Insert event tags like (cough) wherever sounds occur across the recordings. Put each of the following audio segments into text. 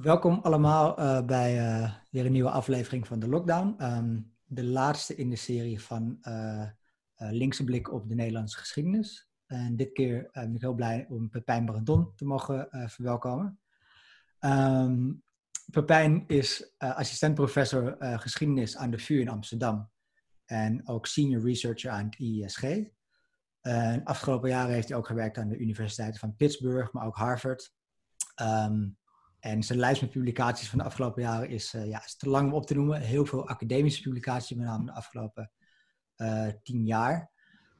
Welkom allemaal uh, bij uh, weer een nieuwe aflevering van de Lockdown. Um, de laatste in de serie van uh, Linkse Blik op de Nederlandse geschiedenis. En dit keer ben ik heel blij om Pepijn Brandon te mogen verwelkomen. Um, Pepijn is assistent-professor geschiedenis aan de VU in Amsterdam. En ook senior researcher aan het IISG. En afgelopen jaren heeft hij ook gewerkt aan de universiteiten van Pittsburgh, maar ook Harvard. Um, en zijn lijst met publicaties van de afgelopen jaren is, uh, ja, is te lang om op te noemen. Heel veel academische publicaties, met name de afgelopen uh, tien jaar.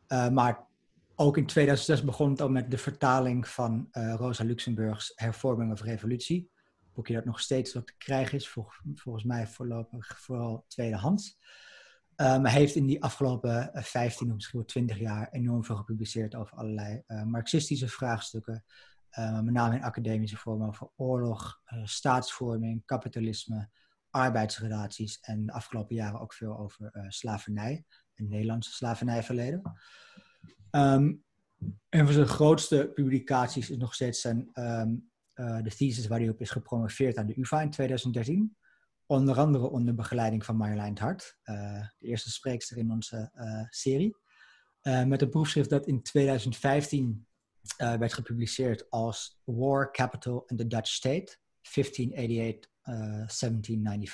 Uh, maar ook in 2006 begon het al met de vertaling van Rosa Luxemburgs Hervorming of Revolutie. Een boekje dat nog steeds wat te krijgen is, vol, volgens mij voorlopig vooral tweedehands. maar hij heeft in die afgelopen 15 of misschien wel 20 jaar enorm veel gepubliceerd over allerlei marxistische vraagstukken, uh, met name in academische vormen over oorlog, uh, staatsvorming, kapitalisme, arbeidsrelaties en de afgelopen jaren ook veel over uh, slavernij, het Nederlandse slavernijverleden. Um, een van zijn grootste publicaties is nog steeds zijn, um, de thesis waar hij op is gepromoveerd aan de UvA in 2013. Onder andere onder begeleiding van Marjolein Hart, de eerste spreekster in onze serie. met een proefschrift dat in 2015 uh, werd gepubliceerd als War, Capital and the Dutch State, 1588-1795.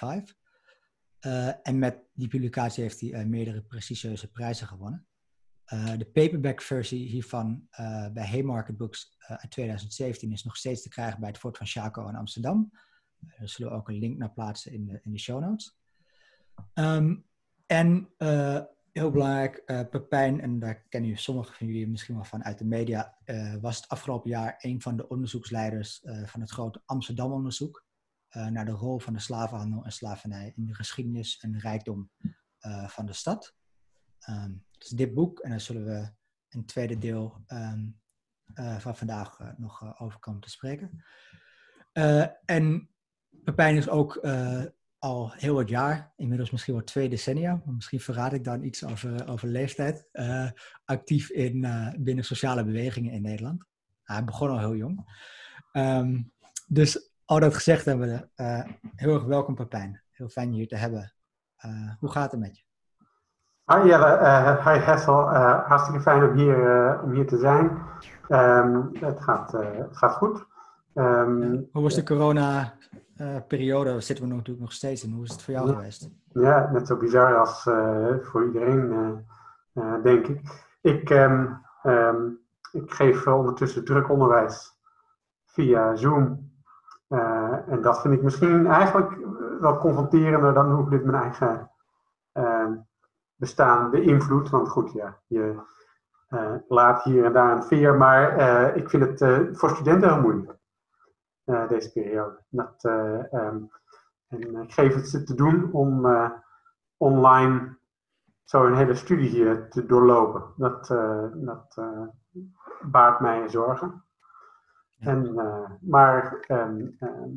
Uh, uh, en met die publicatie heeft hij meerdere prestigieuze prijzen gewonnen. De paperback versie hiervan bij Haymarket Books uit 2017 is nog steeds te krijgen bij het Fort van Chaco in Amsterdam. daar zullen we ook een link naar plaatsen in de, in de show notes. Um, en heel belangrijk, uh, Pepijn, en daar kennen sommigen van jullie misschien wel van uit de media, uh, was het afgelopen jaar een van de onderzoeksleiders uh, van het grote Amsterdam-onderzoek naar de rol van de slavenhandel en slavernij in de geschiedenis en rijkdom van de stad. Um, dus dit boek, en daar zullen we een tweede deel um, van vandaag nog over komen te spreken. en Pepijn is ook al heel wat jaar, inmiddels misschien wel twee decennia, misschien verraad ik dan iets over, over leeftijd, uh, actief in, uh, binnen sociale bewegingen in Nederland. Hij begon al heel jong. Um, dus al dat gezegd hebben we, uh, heel erg welkom Papijn. Heel fijn je hier te hebben. hoe gaat het met je? Hi Jelle, hi Hessel. hartstikke fijn om hier, om hier te zijn. Um, het, gaat, het gaat goed. Um, hoe was de corona periode zitten we natuurlijk nog steeds in. Hoe is het voor jou geweest? Ja, net zo bizar als uh, voor iedereen, uh, denk ik. Ik, um, um, ik geef ondertussen druk onderwijs via Zoom. en dat vind ik misschien eigenlijk wel confronterender dan hoe ik dit mijn eigen bestaan beïnvloedt. Want goed, ja, je laat hier en daar een veer. Maar ik vind het voor studenten heel moeilijk. Eh, deze periode. Dat, en ik geef het ze te doen om online zo een hele studie hier te doorlopen. Dat, dat baart mij zorgen. En, maar, ehm, ehm,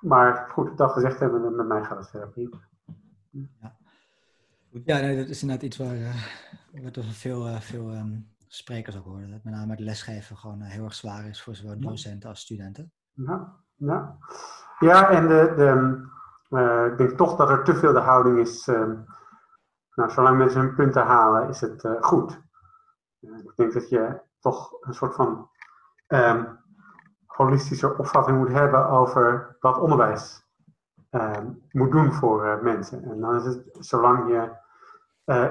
maar goed, dat gezegd hebben, met mij gaat het verder prima. Ja, ja nee, dat is inderdaad iets waar, uh, wat veel, uh, veel um, sprekers ook horen. Dat met name het lesgeven gewoon eh, heel erg zwaar is voor zowel docenten als studenten. Ja, ja. ja en de, de, uh, ik denk toch dat er te veel de houding is. Uh, nou, zolang mensen hun punten halen, is het uh, goed. ik denk dat je toch een soort van um, holistische opvatting moet hebben over wat onderwijs um, moet doen voor mensen. En dan is het, zolang je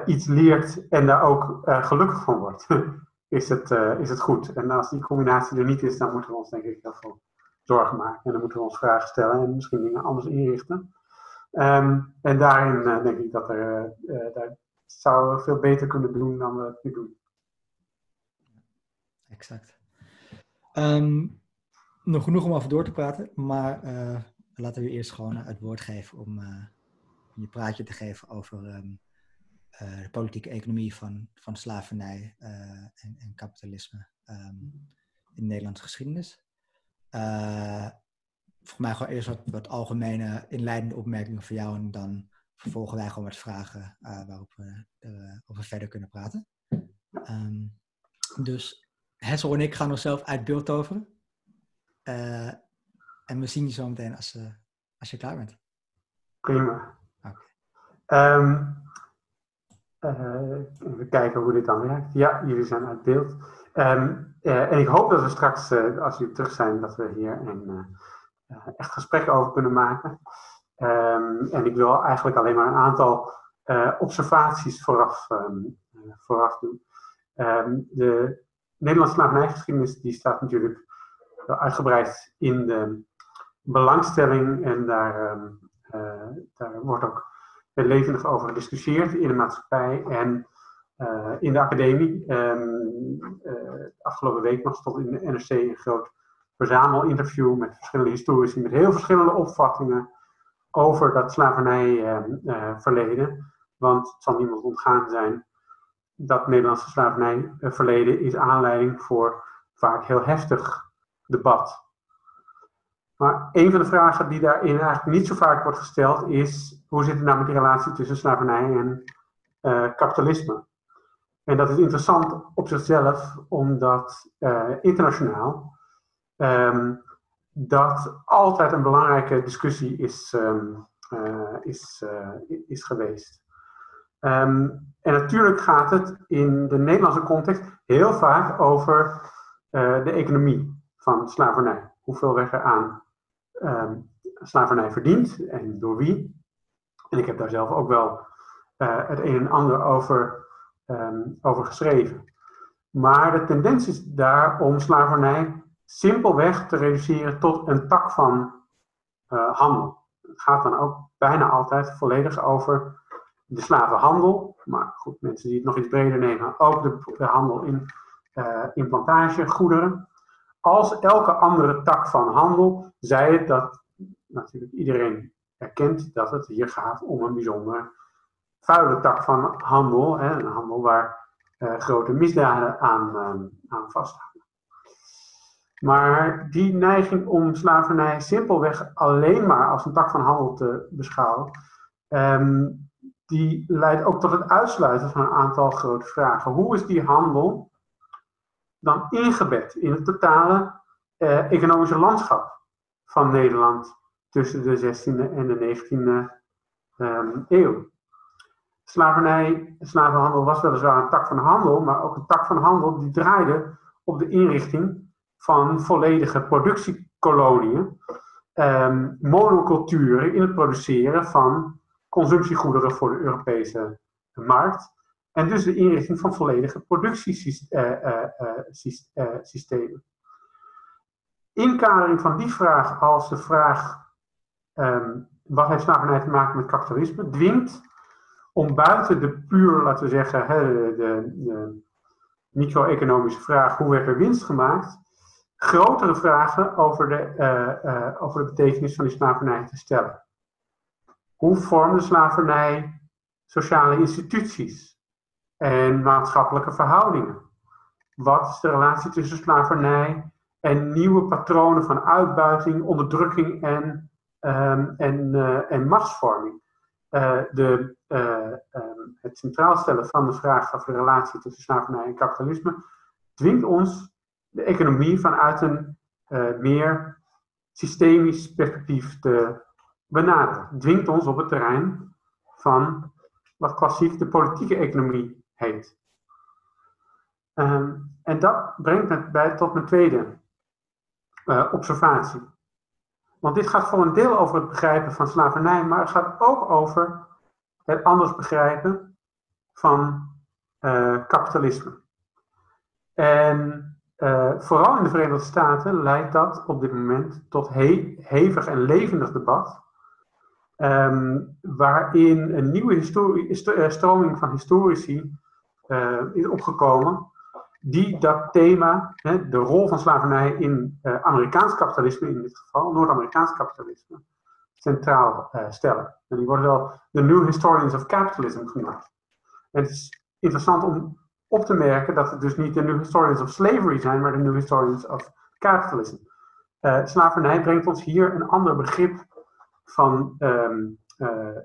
iets leert en daar ook uh, gelukkig van wordt, (laughs) is, het, uh, is het goed. En als die combinatie er niet is, dan moeten we ons denk ik heel zorgen maken. En dan moeten we ons vragen stellen en misschien dingen anders inrichten. Um, en daarin denk ik dat er, daar zouden we veel beter kunnen doen dan we het nu doen. Exact. Um, nog genoeg om over door te praten, maar laten we eerst gewoon het woord geven om je praatje te geven over uh, de politieke economie van, van slavernij uh, en, en, kapitalisme um, in de Nederlandse geschiedenis. Uh, voor mij gewoon eerst wat, wat algemene inleidende opmerkingen voor jou en dan vervolgen wij gewoon wat vragen waarop we over verder kunnen praten. Um, dus Hessel en ik gaan onszelf uit beeld toveren. En we zien je zo meteen als, als je klaar bent. Prima. Okay. Even kijken hoe dit dan werkt. Ja, jullie zijn uit beeld. Um, en ik hoop dat we straks, als jullie terug zijn, dat we hier een echt gesprek over kunnen maken. Um, en ik wil eigenlijk alleen maar een aantal observaties vooraf, um, vooraf doen. De Nederlandse slavernijgeschiedenis die staat natuurlijk uitgebreid in de belangstelling en daar, daar wordt ook levendig over gediscussieerd in de maatschappij en uh, in de academie. afgelopen week nog stond in de NRC een groot verzamelinterview met verschillende historici met heel verschillende opvattingen over dat slavernijverleden. Uh, want het zal niemand ontgaan zijn dat Nederlandse slavernijverleden is aanleiding voor vaak heel heftig debat. Maar een van de vragen die daarin eigenlijk niet zo vaak wordt gesteld is: hoe zit het nou met die relatie tussen slavernij en uh, kapitalisme? En dat is interessant op zichzelf, omdat uh, internationaal um, dat altijd een belangrijke discussie is, um, uh, is, is geweest. Um, en natuurlijk gaat het in de Nederlandse context heel vaak over de economie van slavernij. Hoeveel werd er aan um, slavernij verdiend en door wie? En ik heb daar zelf ook wel het een en ander over, over geschreven. Maar de tendens is daar om slavernij simpelweg te reduceren tot een tak van uh, handel. Het gaat dan ook bijna altijd volledig over de slavenhandel. Maar goed, mensen die het nog iets breder nemen, ook de, de handel in, uh, in plantagegoederen. Als elke andere tak van handel, zij het dat natuurlijk iedereen erkent dat het hier gaat om een bijzonder vuile tak van handel. Hè, een handel waar uh, grote misdaden aan, aan vaststaan. Maar die neiging om slavernij simpelweg alleen maar als een tak van handel te beschouwen, um, die leidt ook tot het uitsluiten van een aantal grote vragen. Hoe is die handel dan ingebed in het totale uh, economische landschap van Nederland tussen de 16e en de 19e um, eeuw? Slavernij, slavenhandel was weliswaar een tak van handel, maar ook een tak van handel die draaide op de inrichting van volledige productiekoloniën, um, monoculturen in het produceren van consumptiegoederen voor de Europese markt. En dus de inrichting van volledige productiesystemen. Inkadering van die vraag als de vraag um, wat heeft slavernij te maken met kapitalisme, dwingt om buiten de puur, laten we zeggen, de, de, de micro-economische vraag hoe werd er winst gemaakt, grotere vragen over de, over de betekenis van die slavernij te stellen. Hoe vormde slavernij sociale instituties en maatschappelijke verhoudingen? Wat is de relatie tussen slavernij en nieuwe patronen van uitbuiting, onderdrukking en, um, en, uh, en machtsvorming? de, um, het centraal stellen van de vraag over de relatie tussen slavernij en kapitalisme dwingt ons de economie vanuit een meer systemisch perspectief te benaderen. Dwingt ons op het terrein van wat klassiek de politieke economie heet. Um, en dat brengt me bij tot mijn tweede uh, observatie. Want dit gaat voor een deel over het begrijpen van slavernij, maar het gaat ook over het anders begrijpen van uh, kapitalisme. En uh, vooral in de Verenigde Staten leidt dat op dit moment tot he hevig en levendig debat. Um, waarin een nieuwe st eh, stroming van historici uh, is opgekomen. Die dat thema, hè, de rol van slavernij in uh, Amerikaans kapitalisme, in dit geval Noord-Amerikaans kapitalisme, centraal stellen. En die worden wel de New Historians of Capitalism genoemd. En het is interessant om op te merken dat het dus niet de New Historians of Slavery zijn, maar de New Historians of Capitalism. Slavernij brengt ons hier een ander begrip van, uh,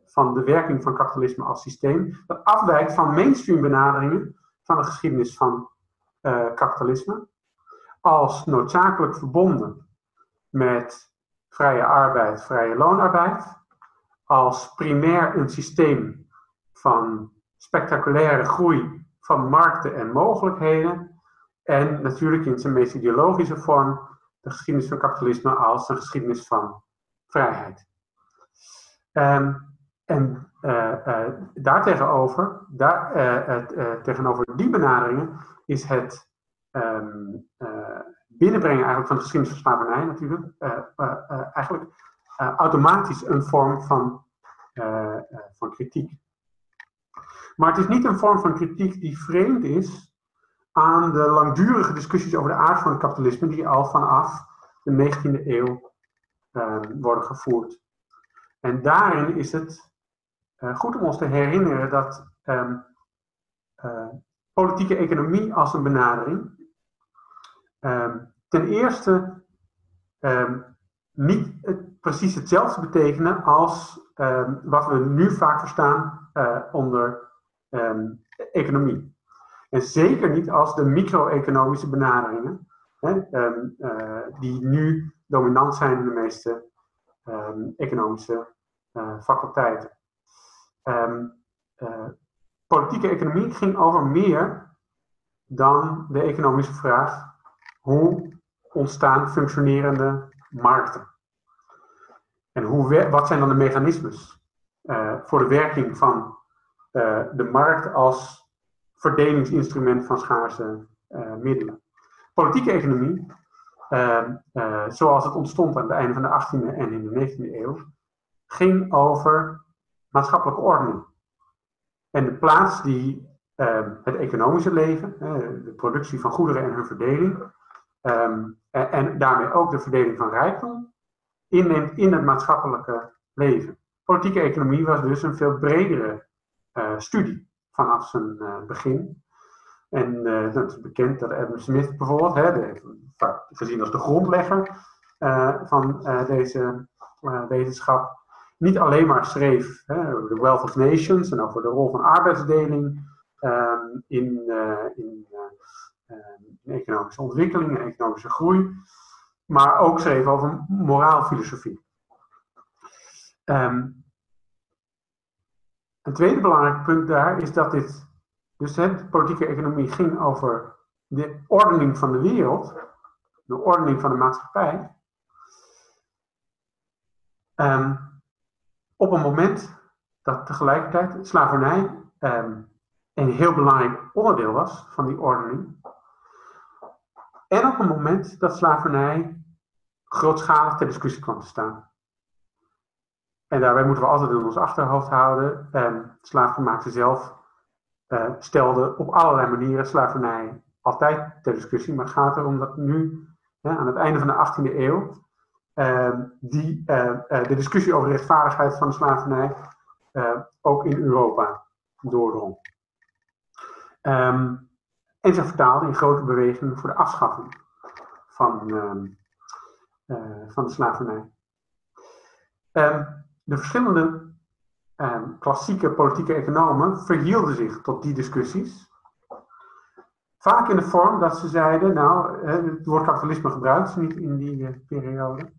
van de werking van kapitalisme als systeem, dat afwijkt van mainstream benaderingen van de geschiedenis van uh, kapitalisme, als noodzakelijk verbonden met vrije arbeid, vrije loonarbeid, als primair een systeem van spectaculaire groei van markten en mogelijkheden, en natuurlijk in zijn meest ideologische vorm de geschiedenis van kapitalisme als een geschiedenis van vrijheid. Um, en uh, uh, daartegenover, daar, uh, tegenover die benaderingen, is het um, binnenbrengen eigenlijk van de geschiedenis van slavernij natuurlijk eigenlijk automatisch een vorm van, van kritiek. Maar het is niet een vorm van kritiek die vreemd is aan de langdurige discussies over de aard van het kapitalisme, die al vanaf de 19e eeuw worden gevoerd. En daarin is het uh, goed om ons te herinneren dat um, uh, politieke economie als een benadering um, ten eerste um, niet precies hetzelfde betekenen als wat we nu vaak verstaan uh, onder economie. En zeker niet als de micro-economische benaderingen, hè, die nu dominant zijn in de meeste economische faculteiten. Um, uh, politieke economie ging over meer dan de economische vraag: hoe ontstaan functionerende markten? En hoe, wat zijn dan de mechanismes uh, voor de werking van de markt als verdelingsinstrument van schaarse middelen? Politieke economie, ehm, zoals het ontstond aan het einde van de 18e en in de 19e eeuw, ging over maatschappelijke ordening. En de plaats die ehm, het economische leven, de productie van goederen en hun verdeling, ehm, en, daarmee ook de verdeling van rijkdom, inneemt in het maatschappelijke leven. Politieke economie was dus een veel bredere uh, studie vanaf zijn uh, begin. En het is bekend dat Adam Smith bijvoorbeeld, hè, de, gezien als de grondlegger van deze wetenschap, niet alleen maar schreef hè, over de Wealth of Nations en over de rol van arbeidsdeling um, in, uh, in, uh, in, economische ontwikkeling en economische groei, maar ook schreef over moraalfilosofie. Um, een tweede belangrijk punt daar is dat dit, dus politieke economie ging over de ordening van de wereld, de ordening van de maatschappij. Um, op een moment dat tegelijkertijd slavernij ehm, een heel belangrijk onderdeel was van die ordening. En op een moment dat slavernij grootschalig ter discussie kwam te staan. En daarbij moeten we altijd in ons achterhoofd houden. Eh, slaafgemaakte zelf uh, stelde op allerlei manieren slavernij altijd ter discussie. Maar het gaat erom dat nu, aan het einde van de 18e eeuw, Ehm, die eh, eh, de discussie over de rechtvaardigheid van de slavernij eh, ook in Europa doordrong. En ze vertaalde in grote bewegingen voor de afschaffing van, um, van de slavernij. de verschillende klassieke politieke economen verhielden zich tot die discussies. Vaak in de vorm dat ze zeiden, nou, het woord kapitalisme gebruikt ze niet in die periode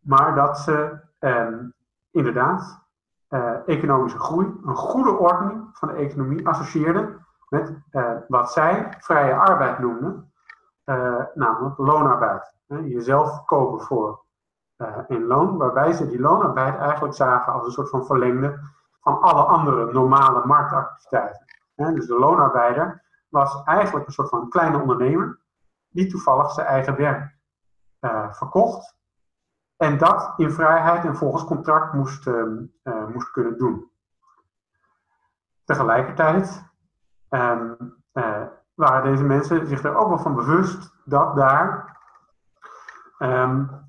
maar dat ze ehm, inderdaad uh, economische groei, een goede ordening van de economie associeerden met uh, wat zij vrije arbeid noemden, uh, namelijk loonarbeid. jezelf kopen voor een loon, waarbij ze die loonarbeid eigenlijk zagen als een soort van verlengde van alle andere normale marktactiviteiten. dus de loonarbeider was eigenlijk een soort van kleine ondernemer die toevallig zijn eigen werk verkocht en dat in vrijheid en volgens contract moest, uh, moest kunnen doen. Tegelijkertijd um, uh, waren deze mensen zich er ook wel van bewust dat daar um,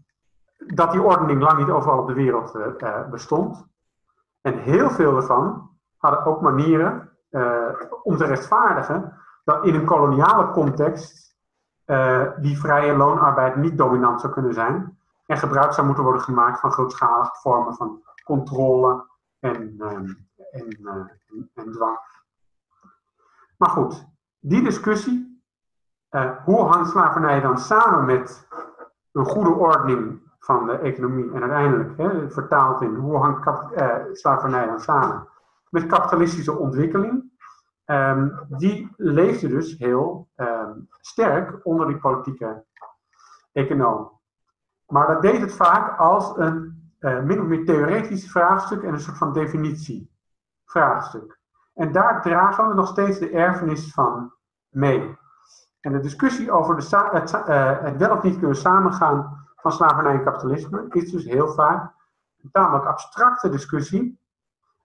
dat die ordening lang niet overal op de wereld uh, bestond. En heel veel ervan hadden ook manieren om te rechtvaardigen dat in een koloniale context die vrije loonarbeid niet dominant zou kunnen zijn en gebruik zou moeten worden gemaakt van grootschalige vormen van controle en, ehm, en, uh, en, dwang. Maar goed, die discussie, uh, hoe hangt slavernij dan samen met een goede ordening van de economie en uiteindelijk hè, vertaald in hoe hangt uh, slavernij dan samen met kapitalistische ontwikkeling, um, die leefde dus heel um, sterk onder die politieke econoom. Maar dat deed het vaak als een uh, min of meer theoretisch vraagstuk en een soort van definitie vraagstuk. En daar dragen we nog steeds de erfenis van mee. En de discussie over de het, uh, het wel of niet kunnen samengaan van slavernij en kapitalisme is dus heel vaak een tamelijk abstracte discussie.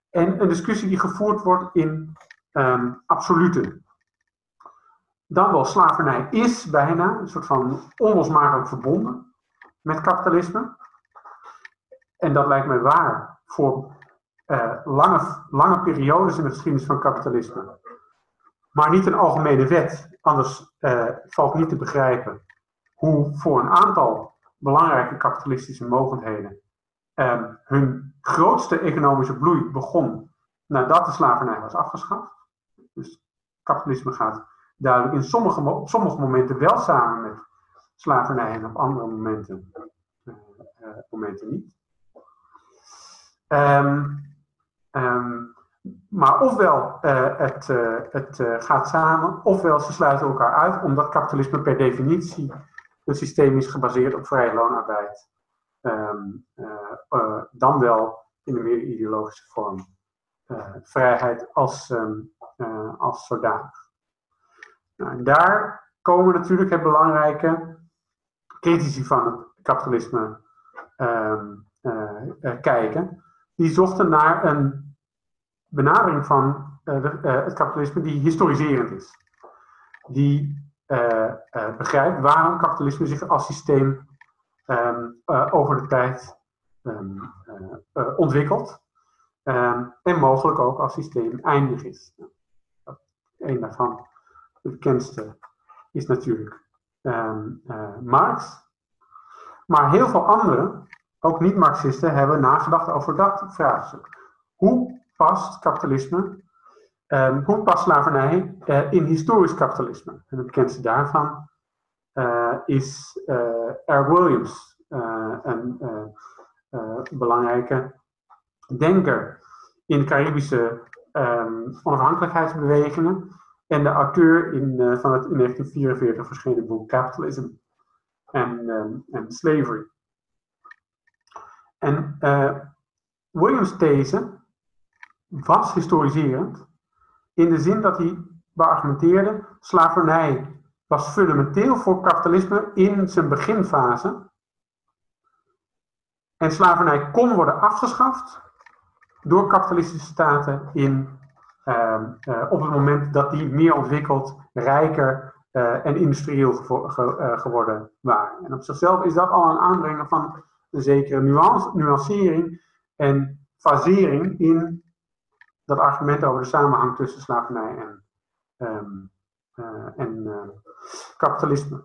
En een discussie die gevoerd wordt in um, absoluten. Dan wel, slavernij is bijna een soort van onlosmakelijk verbonden met kapitalisme. En dat lijkt mij waar voor uh, lange, lange periodes in de geschiedenis van kapitalisme. Maar niet een algemene wet, anders uh, valt niet te begrijpen hoe voor een aantal belangrijke kapitalistische mogendheden uh, hun grootste economische bloei begon nadat de slavernij was afgeschaft. Dus kapitalisme gaat duidelijk in sommige, sommige momenten wel samen met slavernij en op andere momenten, uh, momenten niet. Um, um, maar ofwel uh, het, het gaat samen, ofwel ze sluiten elkaar uit, omdat kapitalisme per definitie een systeem is gebaseerd op vrije loonarbeid. Um, dan wel in een meer ideologische vorm. vrijheid als, als zodanig. Nou, daar komen natuurlijk het belangrijke critici van het kapitalisme um, kijken. Die zochten naar een benadering van uh, het kapitalisme die historiserend is. Die begrijpt waarom kapitalisme zich als systeem um, over de tijd um, ontwikkelt. En mogelijk ook als systeem eindig is. Een daarvan, de bekendste, is natuurlijk Marx. Maar heel veel anderen, ook niet-Marxisten, hebben nagedacht over dat vraagstuk. Hoe past kapitalisme, um, hoe past slavernij uh, in historisch kapitalisme? En het bekendste daarvan uh, is uh, R. Williams, een belangrijke denker in de Caribische um, onafhankelijkheidsbewegingen en de auteur in, van het in 1944 verschenen boek Capitalism en, um, en Slavery. En Williams' these was historiserend. In de zin dat hij beargumenteerde, slavernij was fundamenteel voor kapitalisme in zijn beginfase. En slavernij kon worden afgeschaft door kapitalistische staten in, uh, uh, op het moment dat die meer ontwikkeld, rijker uh, en industrieel ge geworden waren. En op zichzelf is dat al een aanbrengen van een zekere nuance, nuancering en fasering in dat argument over de samenhang tussen slavernij en, um, uh, en kapitalisme.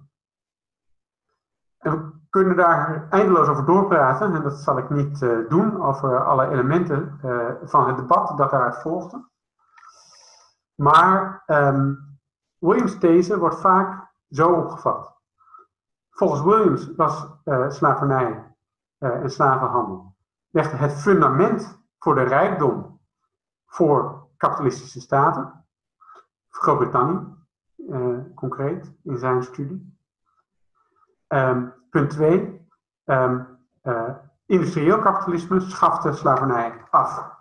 En we kunnen daar eindeloos over doorpraten, en dat zal ik niet doen, over alle elementen van het debat dat daaruit volgde. Maar um, Williams' these wordt vaak zo opgevat. Volgens Williams was slavernij en slavenhandel legde het fundament voor de rijkdom voor kapitalistische staten. Groot-Brittannië, uh, concreet, in zijn studie. Um, punt 2. Um, ehm, eh, industrieel kapitalisme schafte slavernij af.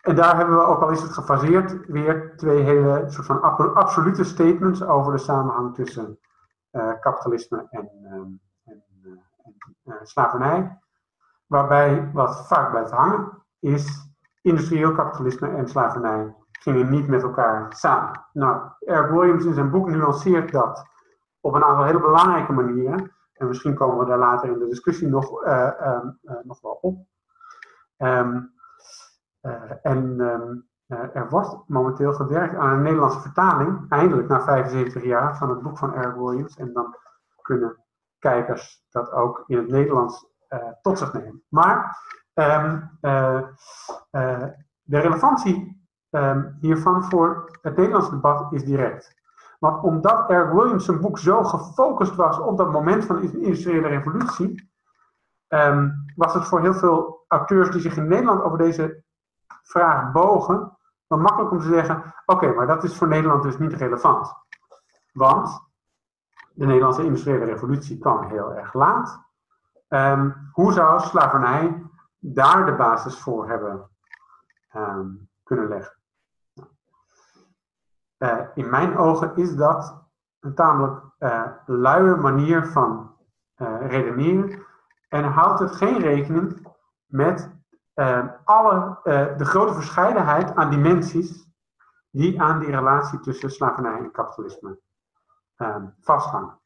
En daar hebben we, ook al is het gefaseerd, weer twee hele soort van absolute statements over de samenhang tussen uh, kapitalisme en, um, en, en slavernij. Waarbij wat vaak blijft hangen is industrieel kapitalisme en slavernij gingen niet met elkaar samen. Nou, Eric Williams in zijn boek nuanceert dat op een aantal hele belangrijke manieren. En misschien komen we daar later in de discussie nog, uh, nog wel op. Um, en um, er wordt momenteel gewerkt aan een Nederlandse vertaling, eindelijk na 75 jaar, van het boek van Eric Williams. En dan kunnen kijkers dat ook in het Nederlands tot zich nemen. Maar uh, de relevantie um, hiervan voor het Nederlandse debat is direct. Want omdat Eric Williams zijn boek zo gefocust was op dat moment van de industriële revolutie, ehm, was het voor heel veel auteurs die zich in Nederland over deze vraag bogen, wel makkelijk om te zeggen: oké, maar dat is voor Nederland dus niet relevant. Want de Nederlandse industriële revolutie kwam heel erg laat. Ehm, hoe zou slavernij daar de basis voor hebben ehm, kunnen leggen? Uh, in mijn ogen is dat een tamelijk uh, luie manier van uh, redeneren en houdt het geen rekening met alle, de grote verscheidenheid aan dimensies die aan die relatie tussen slavernij en kapitalisme vasthangen.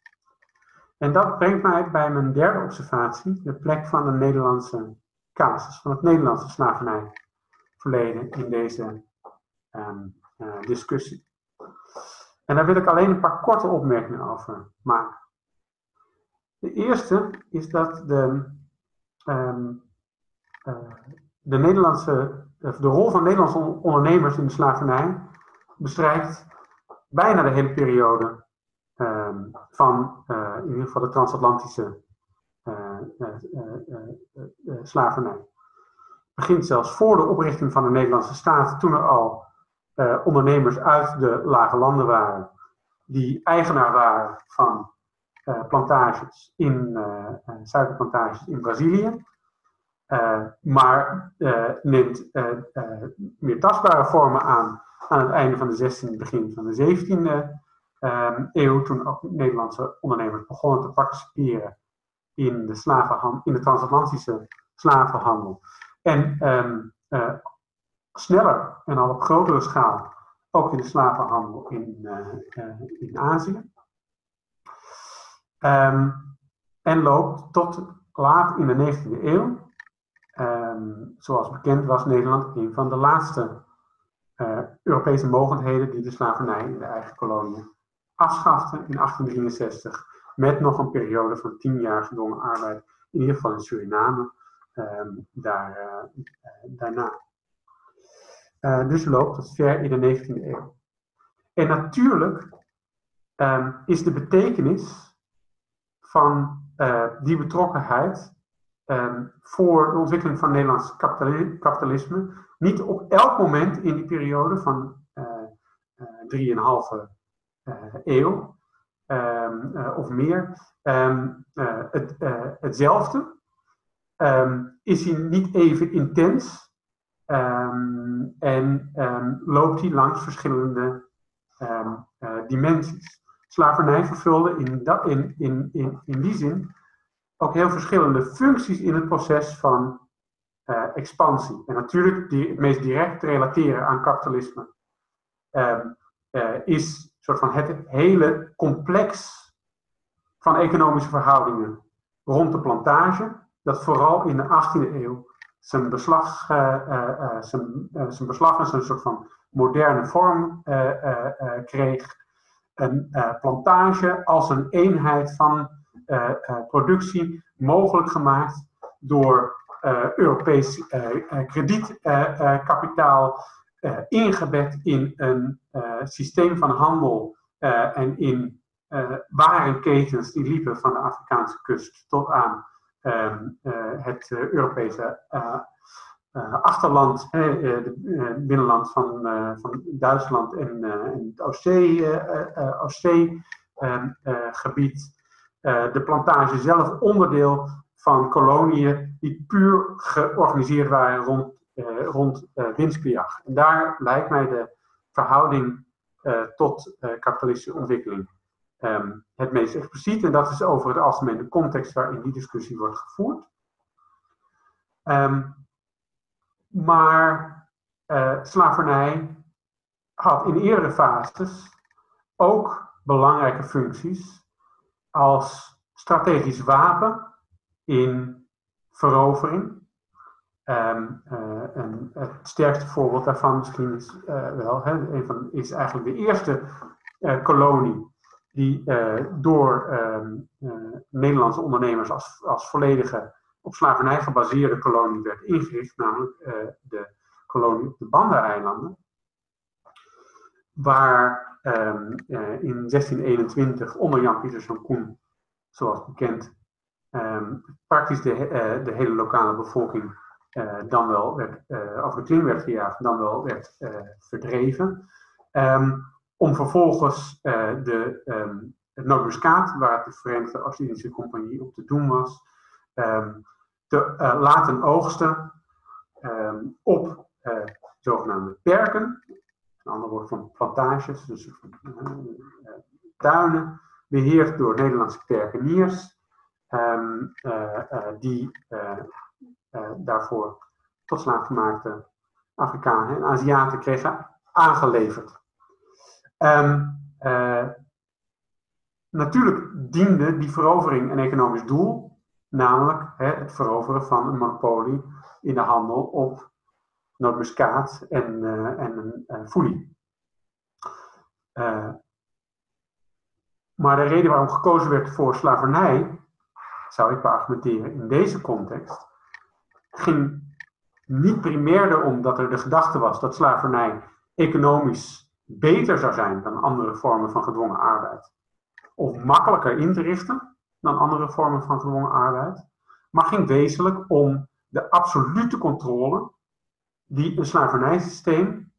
En dat brengt mij bij mijn derde observatie, de plek van de Nederlandse casus, van het Nederlandse slavernijverleden in deze um, uh, discussie. En daar wil ik alleen een paar korte opmerkingen over maken. De eerste is dat de, uh, de, Nederlandse, de rol van Nederlandse ondernemers in de slavernij bestrijkt bijna de hele periode um, van uh, in ieder geval de transatlantische uh, uh, slavernij. Het begint zelfs voor de oprichting van de Nederlandse staat, toen er al ondernemers uit de lage landen waren, die eigenaar waren van plantages in suikerplantages in Brazilië. Maar neemt meer tastbare vormen aan aan het einde van de 16e, begin van de 17e um, eeuw, toen ook Nederlandse ondernemers begonnen te participeren in de, slavenhandel, in de transatlantische slavenhandel. En uh, sneller en al op grotere schaal ook in de slavenhandel in, in Azië. Um, en loopt tot laat in de 19e eeuw. Zoals bekend was Nederland een van de laatste Europese mogendheden die de slavernij in de eigen koloniën afschafte in 1863 met nog een periode van tien jaar gedwongen arbeid, in ieder geval in Suriname, um, daar, uh, daarna. Uh, dus loopt het ver in de 19e eeuw. En natuurlijk um, is de betekenis van die betrokkenheid um, voor de ontwikkeling van Nederlands kapitalisme niet op elk moment in die periode van 3,5 eh, eeuw ehm, eh, of meer ehm, eh, het, hetzelfde. Ehm, is hij niet even intens en loopt hij langs verschillende dimensies. Slavernij vervulde in, in, in, in die zin ook heel verschillende functies in het proces van uh, expansie. En natuurlijk die het meest direct te relateren aan kapitalisme um, uh, is soort van het hele complex van economische verhoudingen rond de plantage, dat vooral in de 18e eeuw zijn beslag, uh, uh, zijn, zijn beslag en zijn soort van moderne vorm kreeg. Een plantage als een eenheid van productie mogelijk gemaakt door Europees kredietkapitaal ingebed in een systeem van handel en in warenketens die liepen van de Afrikaanse kust tot aan ehm, het Europese achterland, het binnenland van, van Duitsland en, en het Oostzee-gebied. Ehm, de plantage zelf onderdeel van koloniën die puur georganiseerd waren rond uh, rond uh, winstbejag. En daar lijkt mij de verhouding tot kapitalistische ontwikkeling um, het meest expliciet. En dat is over het algemeen de context waarin die discussie wordt gevoerd. Um, maar slavernij had in eerdere fases ook belangrijke functies als strategisch wapen in verovering Um, uh, en het sterkste voorbeeld daarvan misschien is uh, wel, een van, is eigenlijk de eerste uh, kolonie die door um, Nederlandse ondernemers als, als volledige op slavernij gebaseerde kolonie werd ingericht, namelijk de kolonie op de Banda-eilanden. Waar ehm, in 1621 onder Jan Pieters van Koen, zoals bekend, ehm, praktisch de, de hele lokale bevolking dan wel werd, over de kling werd gejaagd, dan wel werd verdreven. om vervolgens de, het Noordmuskaat, waar de Verenigde Oost-Indische Compagnie op te doen was, te laten oogsten op zogenaamde perken, een ander woord van plantages, dus uh, tuinen, beheerd door Nederlandse perkeniers, um, die daarvoor tot slaafgemaakte Afrikanen en Aziaten kregen aangeleverd. Um, natuurlijk diende die verovering een economisch doel, namelijk hè, het veroveren van een monopolie in de handel op nootmuskaat en, uh, en een foelie. Uh, maar de reden waarom gekozen werd voor slavernij, zou ik beargumenteren in deze context, ging niet primair erom dat er de gedachte was dat slavernij economisch beter zou zijn dan andere vormen van gedwongen arbeid. Of makkelijker in te richten dan andere vormen van gedwongen arbeid. Maar ging wezenlijk om de absolute controle die een slavernijsysteem,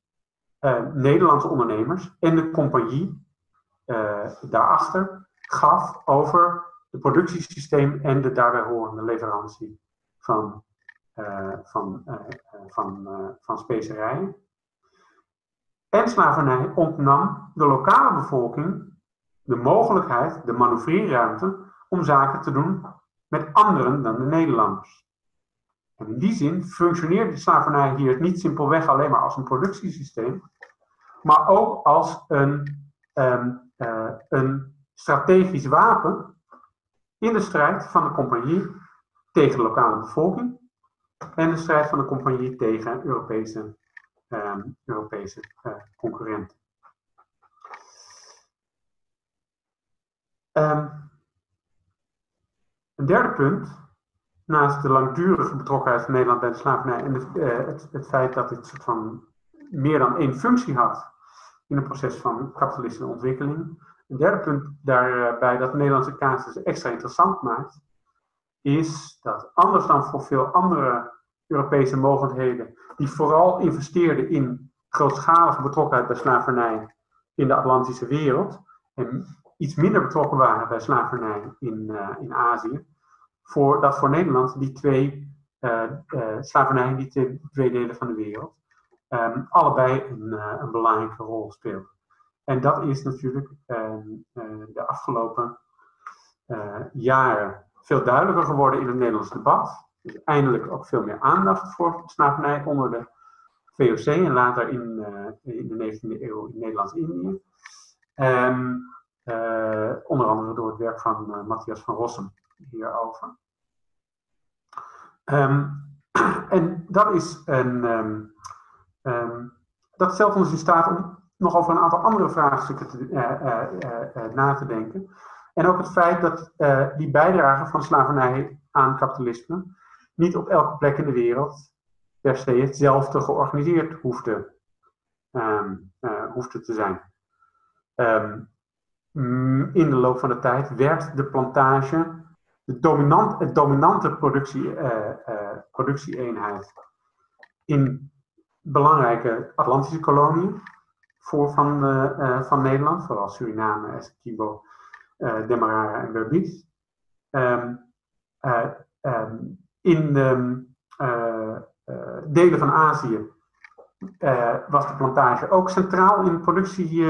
uh, Nederlandse ondernemers en de compagnie uh, daarachter gaf over het productiesysteem en de daarbij horende leverantie van, uh, van, van, van specerijen. En slavernij ontnam de lokale bevolking de mogelijkheid, de manoeuvreerruimte, om zaken te doen met anderen dan de Nederlanders. In die zin functioneert de slavernij hier niet simpelweg alleen maar als een productiesysteem, maar ook als een, um, uh, een strategisch wapen in de strijd van de compagnie tegen de lokale bevolking en de strijd van de compagnie tegen Europese, um, Europese uh, concurrenten. Um, een derde punt naast de langdurige betrokkenheid van Nederland bij de slavernij en de, uh, het, het, feit dat dit soort van meer dan één functie had in het proces van kapitalistische ontwikkeling. Een derde punt daarbij dat de Nederlandse casus extra interessant maakt, is dat anders dan voor veel andere Europese mogelijkheden, die vooral investeerden in grootschalige betrokkenheid bij slavernij in de Atlantische wereld, en iets minder betrokken waren bij slavernij in, uh, in Azië, voor, dat voor Nederland die twee uh, uh, die twee, delen van de wereld um, allebei een, uh, een, belangrijke rol speelt. En dat is natuurlijk um, de afgelopen jaren veel duidelijker geworden in het Nederlands debat. Dus eindelijk ook veel meer aandacht voor slavernij onder de VOC en later in, in de 19e eeuw in Nederlands-Indië. Um, onder andere door het werk van Matthias van Rossum hierover. Um, (clears throat) en dat is een. Um, um, dat stelt ons in staat om nog over een aantal andere vraagstukken te, uh, uh, uh, na te denken. En ook het feit dat die bijdrage van slavernij aan kapitalisme niet op elke plek in de wereld per se hetzelfde georganiseerd hoefde, hoefde te zijn. in de loop van de tijd werd de plantage de dominant, het dominante productie, uh, uh, productieeenheid in belangrijke Atlantische koloniën voor van, uh, van Nederland, vooral Suriname, Essequibo, Demerara en Berbice. Um, um, in de delen van Azië was de plantage ook centraal in, productie,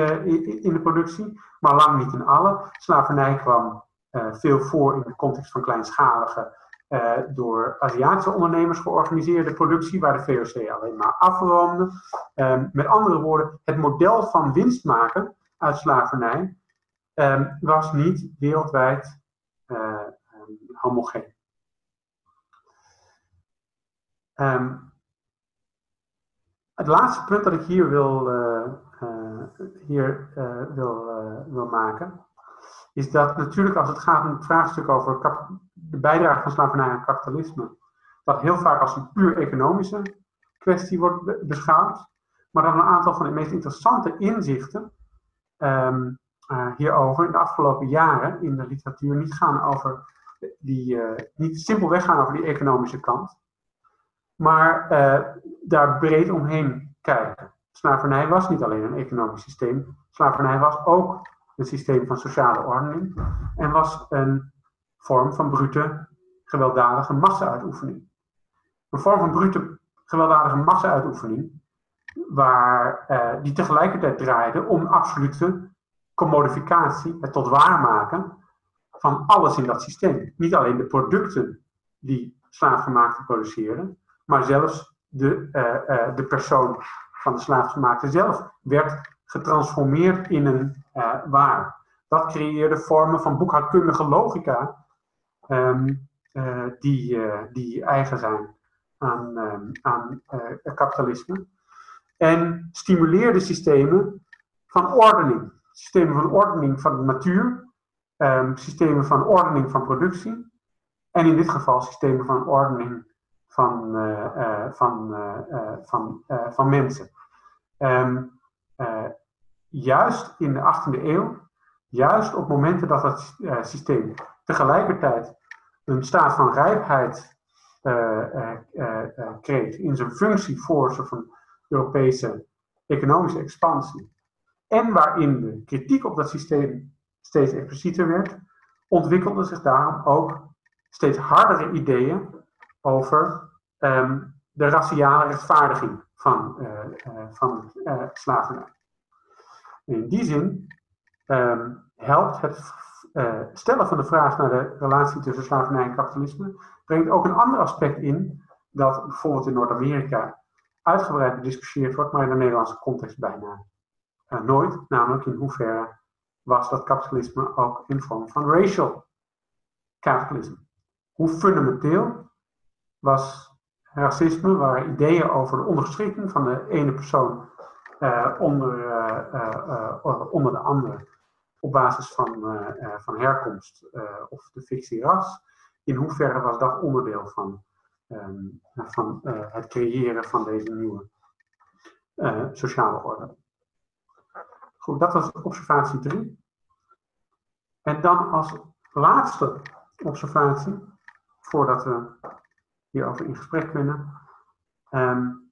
in, de productie, maar lang niet in alle. Slavernij kwam veel voor in de context van kleinschalige, uh, door Aziatische ondernemers georganiseerde productie, waar de VOC alleen maar afroomde. Um, met andere woorden, het model van winst maken uit slavernij um, was niet wereldwijd uh, um, homogeen. het laatste punt dat ik hier wil, hier, wil, wil maken is dat natuurlijk als het gaat om het vraagstuk over de bijdrage van slavernij aan kapitalisme, dat heel vaak als een puur economische kwestie wordt beschouwd. maar dat een aantal van de meest interessante inzichten ehm, uh, hierover in de afgelopen jaren in de literatuur niet gaan over die, uh, niet simpelweg gaan over die economische kant, maar uh, daar breed omheen kijken. Slavernij was niet alleen een economisch systeem, slavernij was ook een systeem van sociale ordening en was een vorm van brute, gewelddadige massa-uitoefening. Een vorm van brute, gewelddadige massa-uitoefening, waar, die tegelijkertijd draaide om absolute commodificatie, het tot waarmaken van alles in dat systeem. Niet alleen de producten die slaafgemaakte produceren, maar zelfs de, uh, uh, de persoon van de slaafgemaakte zelf werd getransformeerd in een uh, waar. Dat creëerde vormen van boekhoudkundige logica um, die, die eigen zijn aan, um, aan kapitalisme. En stimuleerde systemen van ordening systemen van ordening van de natuur, um, systemen van ordening van productie en in dit geval systemen van ordening van, van, van, van mensen. Um, juist in de 18e eeuw, juist op momenten dat het systeem tegelijkertijd een staat van rijpheid kreeg in zijn functie voor een Europese economische expansie, en waarin de kritiek op dat systeem steeds explicieter werd, ontwikkelden zich daarom ook steeds hardere ideeën over um, de raciale rechtvaardiging van, uh, uh, van uh, slavernij. In die zin um, helpt het stellen van de vraag naar de relatie tussen slavernij en kapitalisme, brengt ook een ander aspect in, dat bijvoorbeeld in Noord-Amerika uitgebreid gediscussieerd wordt, maar in de Nederlandse context bijna nooit, namelijk in hoeverre was dat kapitalisme ook in vorm van racial kapitalisme. Hoe fundamenteel was racisme, waren ideeën over de onderschikking van de ene persoon uh, onder, uh, onder de andere op basis van, van herkomst of de fictie ras. In hoeverre was dat onderdeel van, um, van het creëren van deze nieuwe sociale orde? Goed, dat was observatie 3. En dan als laatste observatie, voordat we hierover in gesprek kunnen, um,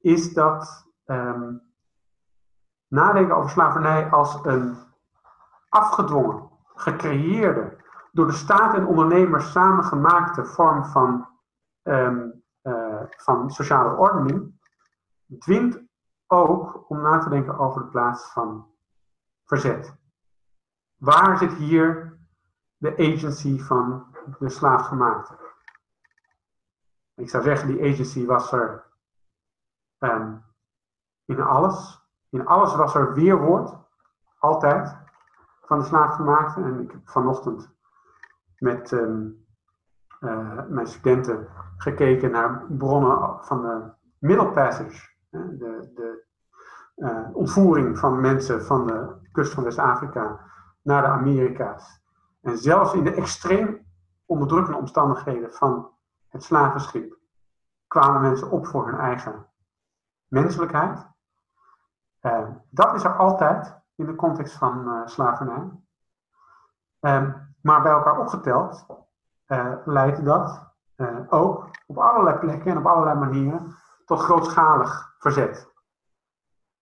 is dat um, nadenken over slavernij als een afgedwongen, gecreëerde, door de staat en ondernemers samengemaakte vorm van, um, uh, van sociale ordening, dwingt ook om na te denken over de plaats van verzet. Waar zit hier de agency van de slaafgemaakte? Ik zou zeggen, die agency was er um, in alles. In alles was er weerwoord, altijd, van de slaafgemaakte. En ik heb vanochtend met um, uh, mijn studenten gekeken naar bronnen van de Middle Passage de, de uh, ontvoering van mensen van de kust van West-Afrika naar de Amerika's. En zelfs in de extreem onderdrukkende omstandigheden van het slavenschip kwamen mensen op voor hun eigen menselijkheid. Uh, dat is er altijd in de context van uh, slavernij. Uh, maar bij elkaar opgeteld leidt dat ook op allerlei plekken en op allerlei manieren tot grootschalig verzet.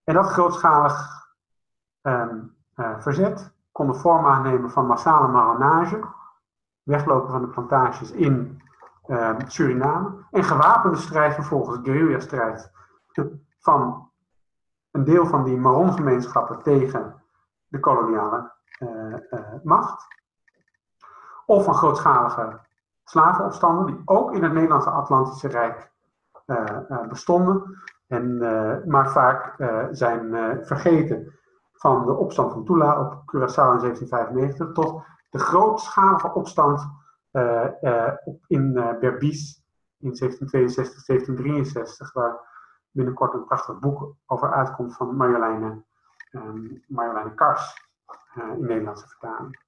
En dat grootschalig uh, verzet kon de vorm aannemen van massale marronage, weglopen van de plantages in uh, Suriname. En gewapende strijd vervolgens, guerrilla-strijd. Van een deel van die Maron-gemeenschappen tegen de koloniale uh, macht. Of van grootschalige slavenopstanden, die ook in het Nederlandse Atlantische Rijk eh, eh, bestonden, en, eh, maar vaak zijn vergeten van de opstand van Tula op Curaçao in 1795 tot de grootschalige opstand in Berbice in 1762, 1763, waar binnenkort een prachtig boek over uitkomt van Marjoleine, um, Kars in Nederlandse vertaling.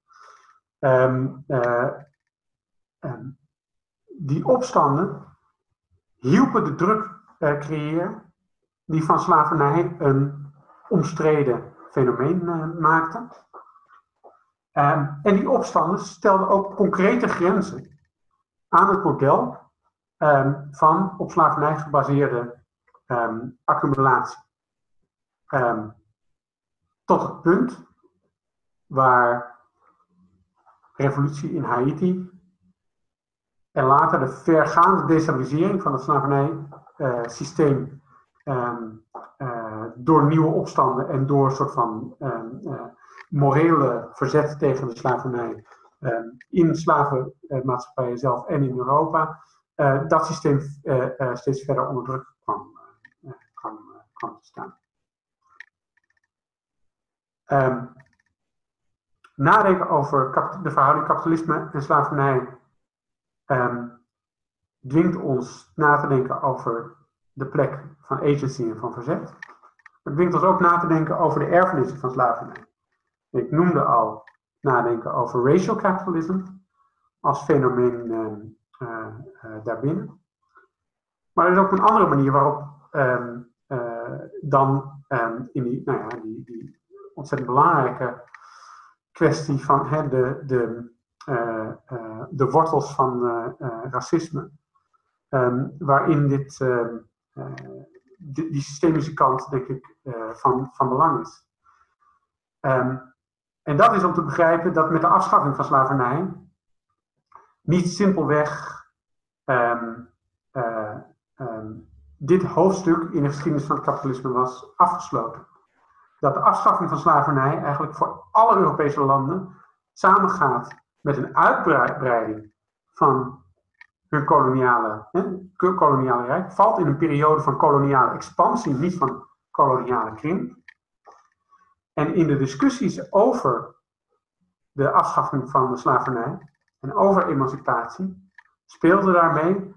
Uh, um, die opstanden hielpen de druk creëren die van slavernij een omstreden fenomeen maakten. Ehm, en die opstanders stelden ook concrete grenzen aan het model um, van op slavernij gebaseerde um, accumulatie. tot het punt waar revolutie in Haiti en later de vergaande destabilisering van het slavernijsysteem uh, uh, door nieuwe opstanden en door een soort van uh, morele verzet tegen de slavernij ehm, in slavenmaatschappijen zelf en in Europa, uh, dat systeem uh, steeds verder onder druk kwam, kwam, te staan. Um, nadenken over de verhouding kapitalisme en slavernij um, dwingt ons na te denken over de plek van agency en van verzet. Het dwingt ons ook na te denken over de erfenissen van slavernij. Ik noemde al nadenken over racial capitalism als fenomeen uh, uh, daarbinnen. Maar er is ook een andere manier waarop um, uh, dan um, in die, nou ja, die, die, ontzettend belangrijke kwestie van hè, de, de, de wortels van racisme, waarin dit, die, die, systemische kant, denk ik, van, van belang is. Um, en dat is om te begrijpen dat met de afschaffing van slavernij niet simpelweg um, uh, um, dit hoofdstuk in de geschiedenis van het kapitalisme was afgesloten. Dat de afschaffing van slavernij eigenlijk voor alle Europese landen samengaat met een uitbreiding van hun koloniale, hè, koloniale rijk. Valt in een periode van koloniale expansie, niet van koloniale krimp. En in de discussies over de afschaffing van de slavernij en over emancipatie speelde daarmee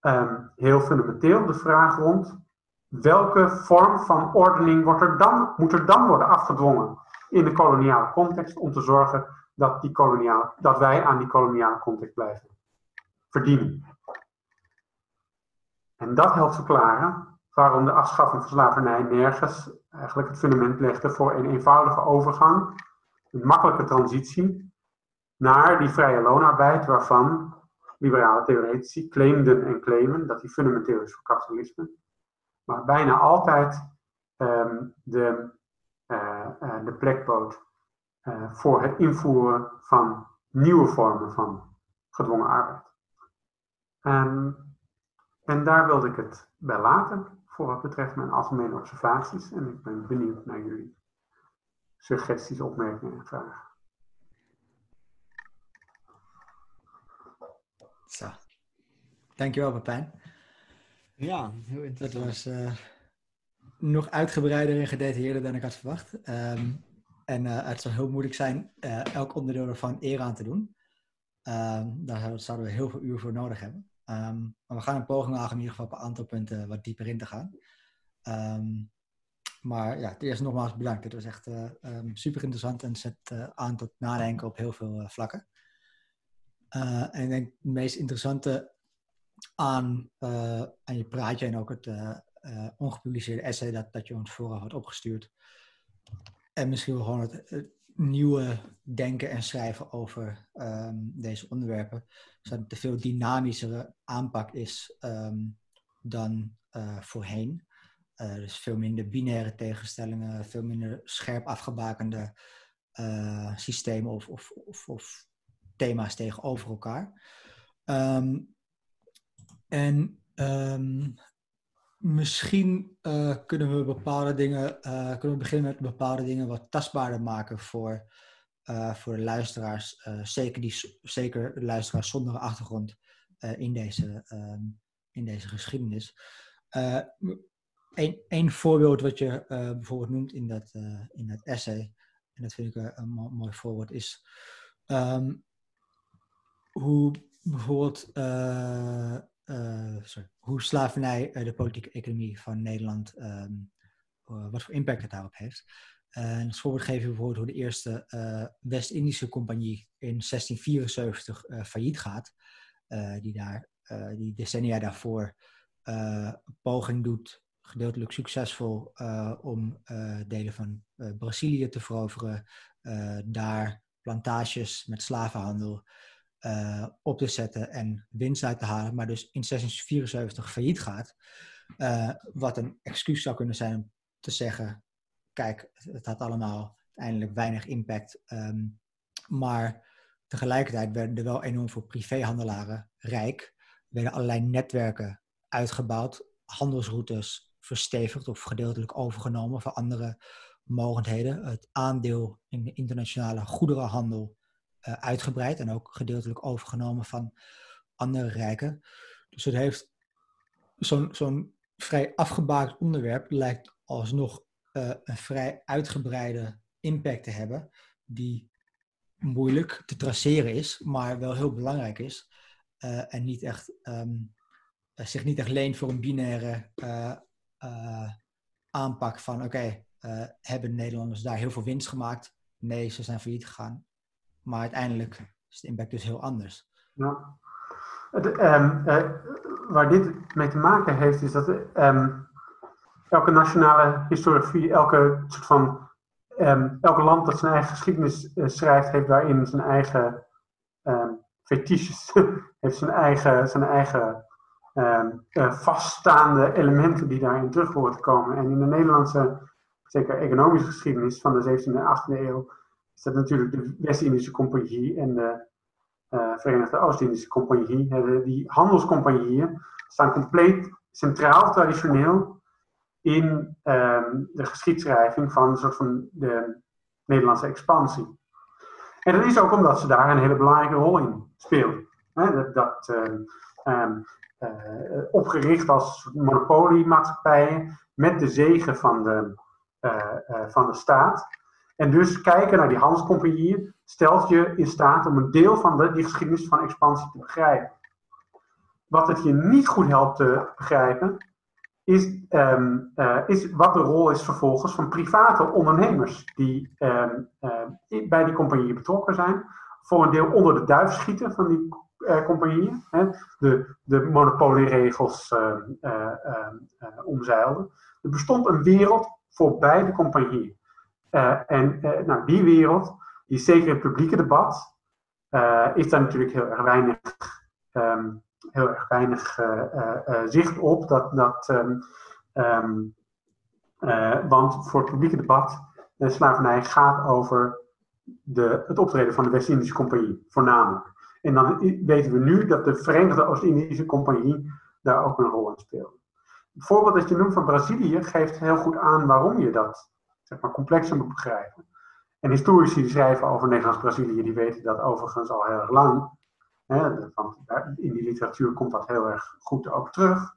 um, heel fundamenteel de vraag rond welke vorm van ordening wordt er dan, moet er dan worden afgedwongen in de koloniale context om te zorgen dat, die koloniale, dat wij aan die koloniale context blijven verdienen. En dat helpt verklaren waarom de afschaffing van slavernij nergens eigenlijk het fundament legde voor een eenvoudige overgang, een makkelijke transitie naar die vrije loonarbeid waarvan liberale theoretici claimden en claimen dat die fundamenteel is voor kapitalisme, maar bijna altijd um, de, uh, de plek bood uh, voor het invoeren van nieuwe vormen van gedwongen arbeid. Um, en daar wilde ik het bij laten voor wat betreft mijn algemene observaties. En ik ben benieuwd naar jullie suggesties, opmerkingen en vragen. Zo. Dankjewel, Pepijn. Ja, heel interessant. Dat was uh, nog uitgebreider en gedetailleerder dan ik had verwacht. Um, en uh, het zou heel moeilijk zijn uh, elk onderdeel ervan eer aan te doen. Um, daar zouden we heel veel uur voor nodig hebben. Um, maar we gaan een poging wagen in ieder geval op een aantal punten wat dieper in te gaan. Um, maar ja, het eerst nogmaals bedankt. Het was echt uh, um, super interessant en zet uh, aan tot nadenken op heel veel uh, vlakken. en ik denk het meest interessante aan, aan je praatje en ook het ongepubliceerde essay dat, dat je ons vooraf had opgestuurd. En misschien wel gewoon het nieuwe denken en schrijven over um, deze onderwerpen. Zodat het een veel dynamischere aanpak is um, dan uh, voorheen. Uh, dus veel minder binaire tegenstellingen, veel minder scherp afgebakende uh, systemen of, of, of, thema's tegenover elkaar. Um, en misschien uh, kunnen we bepaalde dingen, uh, kunnen we beginnen met bepaalde dingen wat tastbaarder maken voor, uh, voor de luisteraars. zeker, die, zeker luisteraars zonder achtergrond in, deze, um, in deze geschiedenis. Een voorbeeld wat je bijvoorbeeld noemt in dat, in dat essay, en dat vind ik een, mooi voorbeeld, is um, hoe bijvoorbeeld sorry, hoe slavernij uh, de politieke economie van Nederland, um, uh, wat voor impact het daarop heeft. en als voorbeeld geef je bijvoorbeeld hoe de eerste West-Indische compagnie in 1674 failliet gaat, die daar die decennia daarvoor een poging doet gedeeltelijk succesvol om delen van Brazilië te veroveren, daar plantages met slavenhandel op te zetten en winst uit te halen, maar dus in 1674 failliet gaat. wat een excuus zou kunnen zijn om te zeggen: kijk, het had allemaal uiteindelijk weinig impact. Ehm, maar tegelijkertijd werden er wel enorm veel privéhandelaren rijk. Er werden allerlei netwerken uitgebouwd, handelsroutes verstevigd of gedeeltelijk overgenomen van andere mogendheden. Het aandeel in de internationale goederenhandel uh, uitgebreid en ook gedeeltelijk overgenomen van andere rijken. Dus het heeft zo'n zo'n vrij afgebaakt onderwerp lijkt alsnog uh, een vrij uitgebreide impact te hebben, die moeilijk te traceren is, maar wel heel belangrijk is. Uh, en niet echt, um, zich niet echt leent voor een binaire uh, aanpak van oké, hebben Nederlanders daar heel veel winst gemaakt? Nee, ze zijn failliet gegaan. Maar uiteindelijk is de impact dus heel anders. Ja. Het, um, waar dit mee te maken heeft, is dat um, elke nationale historiografie, elke soort van um, elke land dat zijn eigen geschiedenis uh, schrijft, heeft daarin zijn eigen fetiches, (laughs) heeft zijn eigen, zijn eigen uh, vaststaande elementen die daarin terug horen te komen. En in de Nederlandse, zeker economische geschiedenis van de 17e en 18e eeuw, is natuurlijk de West-Indische Compagnie en de uh, Verenigde Oost-Indische Compagnie. die handelscompagnieën staan compleet centraal, traditioneel in ehm, de geschiedschrijving van een soort van de Nederlandse expansie. En dat is ook omdat ze daar een hele belangrijke rol in speelden. dat, dat ehm, ehm, eh, opgericht als monopoliemaatschappijen met de zegen van de, van de staat. En dus kijken naar die handelscompagnieën stelt je in staat om een deel van de, die geschiedenis van expansie te begrijpen. Wat het je niet goed helpt te begrijpen, is, um, uh, is wat de rol is vervolgens van private ondernemers die um, uh, bij die compagnieën betrokken zijn. Voor een deel onder de duif schieten van die uh, compagnieën. Hè, de, de monopolieregels omzeilden. Er bestond een wereld voor beide compagnieën. En nou, die wereld, die zeker in het publieke debat, is daar natuurlijk heel erg weinig um, heel erg zicht op. Dat, dat, um, want voor het publieke debat, de slavernij gaat over de, het optreden van de West-Indische Compagnie, voornamelijk. En dan weten we nu dat de Verenigde Oost-Indische Compagnie daar ook een rol in speelt. Het voorbeeld dat je noemt van Brazilië geeft heel goed aan waarom je dat zeg maar, complexer moet begrijpen. En historici die schrijven over Nederlands-Brazilië, die weten dat overigens al heel erg lang. Hè, want in die literatuur komt dat heel erg goed ook terug.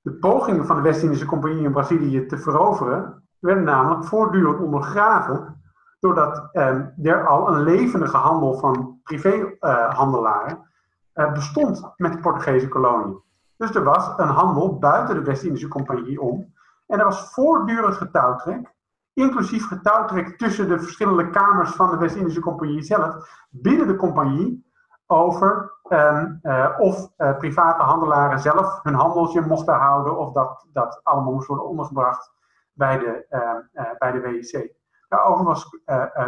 De pogingen van de West-Indische Compagnie in Brazilië te veroveren werden namelijk voortdurend ondergraven doordat eh, er al een levendige handel van privéhandelaren eh, bestond met de Portugese kolonie. Dus er was een handel buiten de West-Indische Compagnie om. En er was voortdurend getouwtrek, inclusief getouwtrek tussen de verschillende kamers van de West-Indische Compagnie zelf, binnen de compagnie, over um, uh, of uh, private handelaren zelf hun handeltje mochten houden of dat, dat allemaal moest worden ondergebracht bij de, uh, bij de WIC. Daarover was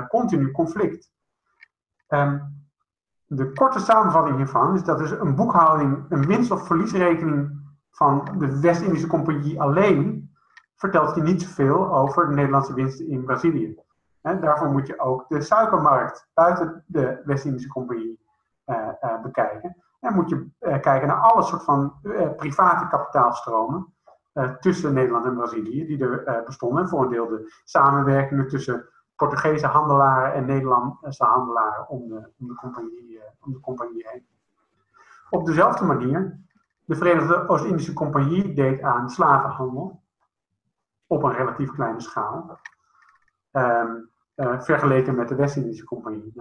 continu conflict. Um, de korte samenvatting hiervan is dat dus een boekhouding, een winst- of verliesrekening van de West-Indische Compagnie alleen vertelt je niet zoveel over de Nederlandse winsten in Brazilië. En daarvoor moet je ook de suikermarkt buiten de West-Indische Compagnie uh, uh, bekijken. En moet je uh, kijken naar alle soort van private kapitaalstromen tussen Nederland en Brazilië, die er bestonden. voor een deel de samenwerkingen tussen Portugese handelaren en Nederlandse handelaren om de, om de, compagnie, om de compagnie heen. Op dezelfde manier, de Verenigde Oost-Indische Compagnie deed aan slavenhandel op een relatief kleine schaal, um, vergeleken met de West-Indische Compagnie.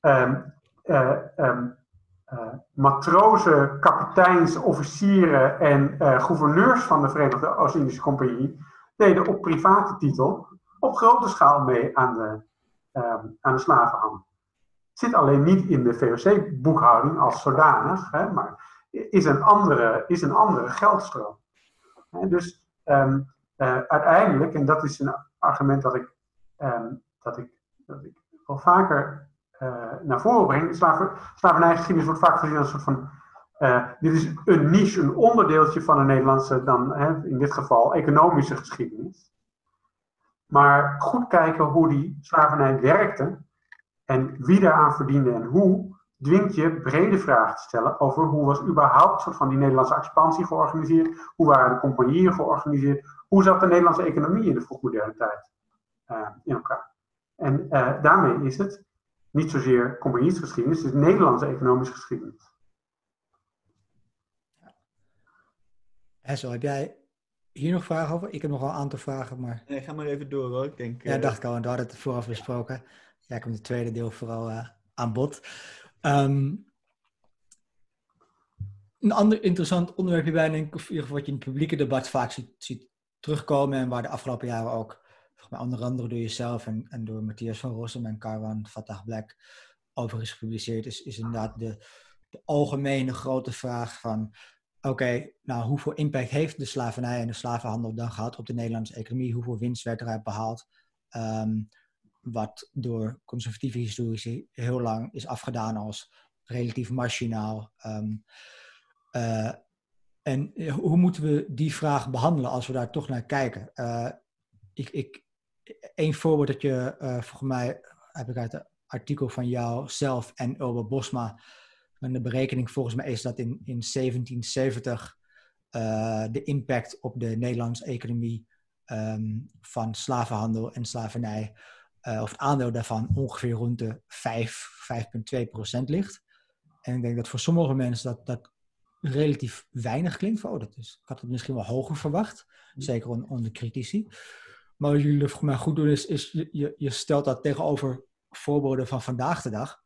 Um, uh, um, uh, matrozen, kapiteins, officieren en gouverneurs van de Verenigde Oost-Indische Compagnie deden op private titel op grote schaal mee aan de, aan de slavenhandel. Zit alleen niet in de VOC-boekhouding als zodanig, hè, maar is een, andere, is een andere geldstroom. dus ehm, eh, uiteindelijk, en dat is een argument dat ik, ehm, dat ik, dat ik wel vaker uh, naar voren breng, slavernijgeschiedenis wordt vaak gezien als een soort van uh, dit is een niche, een onderdeeltje van de Nederlandse, dan hè, in dit geval economische geschiedenis. Maar goed kijken hoe die slavernij werkte en wie daaraan verdiende en hoe, dwingt je brede vragen te stellen over hoe was überhaupt soort van die Nederlandse expansie georganiseerd, hoe waren de compagnieën georganiseerd, hoe zat de Nederlandse economie in de vroegmoderne tijd uh, in elkaar. En uh, daarmee is het niet zozeer compagniesgeschiedenis, het is Nederlandse economische geschiedenis. Hessel, heb jij hier nog vragen over? Ik heb nog wel een aantal vragen, maar... Nee, ga maar even door hoor. Ik denk, ja, uh... dacht ik al, daar hadden het vooraf besproken. Ja, komt het tweede deel vooral uh, aan bod. Um, een ander interessant onderwerp hierbij, denk ik, of in ieder geval wat je in het publieke debat vaak ziet, ziet terugkomen en waar de afgelopen jaren ook, onder andere door jezelf en, en door Matthias van Rossum en Carwan Fatah Black over is gepubliceerd, is, is inderdaad de, de algemene grote vraag van oké, nou hoeveel impact heeft de slavernij en de slavenhandel dan gehad op de Nederlandse economie? Hoeveel winst werd eruit behaald? Um, wat door conservatieve historici heel lang is afgedaan als relatief marginaal. Um, uh, en eh, hoe moeten we die vraag behandelen als we daar toch naar kijken? Uh, ik, ik, een voorbeeld dat je, uh, volgens mij heb ik uit het artikel van jou zelf en Ulbe Bosma en de berekening volgens mij is dat in, in 1770 uh, de impact op de Nederlandse economie um, van slavenhandel en slavernij, of het aandeel daarvan, ongeveer rond de 5, 5,2 procent ligt. En ik denk dat voor sommige mensen dat, dat relatief weinig klinkt. Oh, dat is, ik had het misschien wel hoger verwacht, zeker onder de critici. Maar wat jullie voor mij goed doen is, is je, je stelt dat tegenover voorbeelden van vandaag de dag.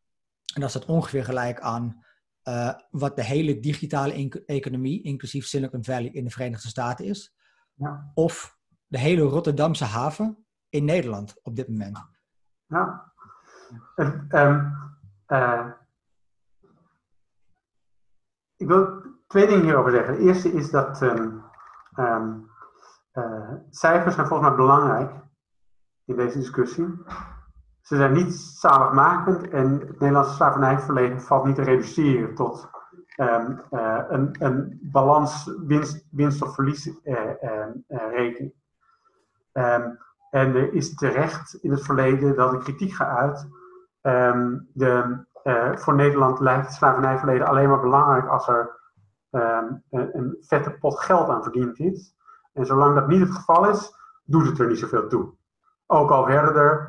En dat staat ongeveer gelijk aan uh, wat de hele digitale economie, inclusief Silicon Valley in de Verenigde Staten is. Ja. Of de hele Rotterdamse haven in Nederland op dit moment. Ja. Um, uh, ik wil twee dingen hierover zeggen. De eerste is dat um, um, uh, cijfers zijn volgens mij belangrijk in deze discussie. Ze zijn niet zaligmakend en het Nederlandse slavernijverleden valt niet te reduceren tot um, uh, een, een balans winst, of verlies uh, rekening. En er is terecht in het verleden dat ik kritiek geuit. De, uh, voor Nederland lijkt het slavernijverleden alleen maar belangrijk als er een, een vette pot geld aan verdiend is. En zolang dat niet het geval is, doet het er niet zoveel toe. Ook al werden er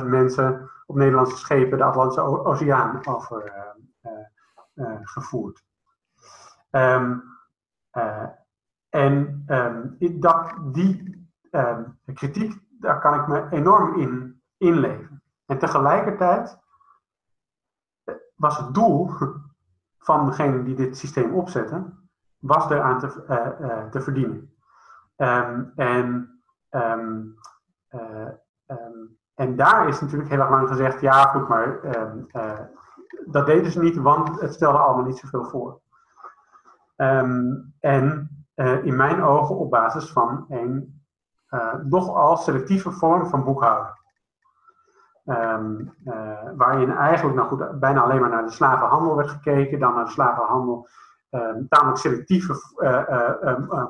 600.000 mensen op Nederlandse schepen de Atlantische Oceaan over uh, uh, gevoerd. Um, en um, dat, die kritiek, daar kan ik me enorm in inleven. En tegelijkertijd was het doel van degene die dit systeem opzette, was eraan te, uh, te verdienen. en uh, um, en daar is natuurlijk heel erg lang gezegd, ja goed, maar dat deden ze niet, want het stelde allemaal niet zoveel voor. En in mijn ogen op basis van een nogal selectieve vorm van boekhouden. Waarin eigenlijk nou goed, bijna alleen maar naar de slavenhandel werd gekeken, dan naar de slavenhandel, tamelijk selectieve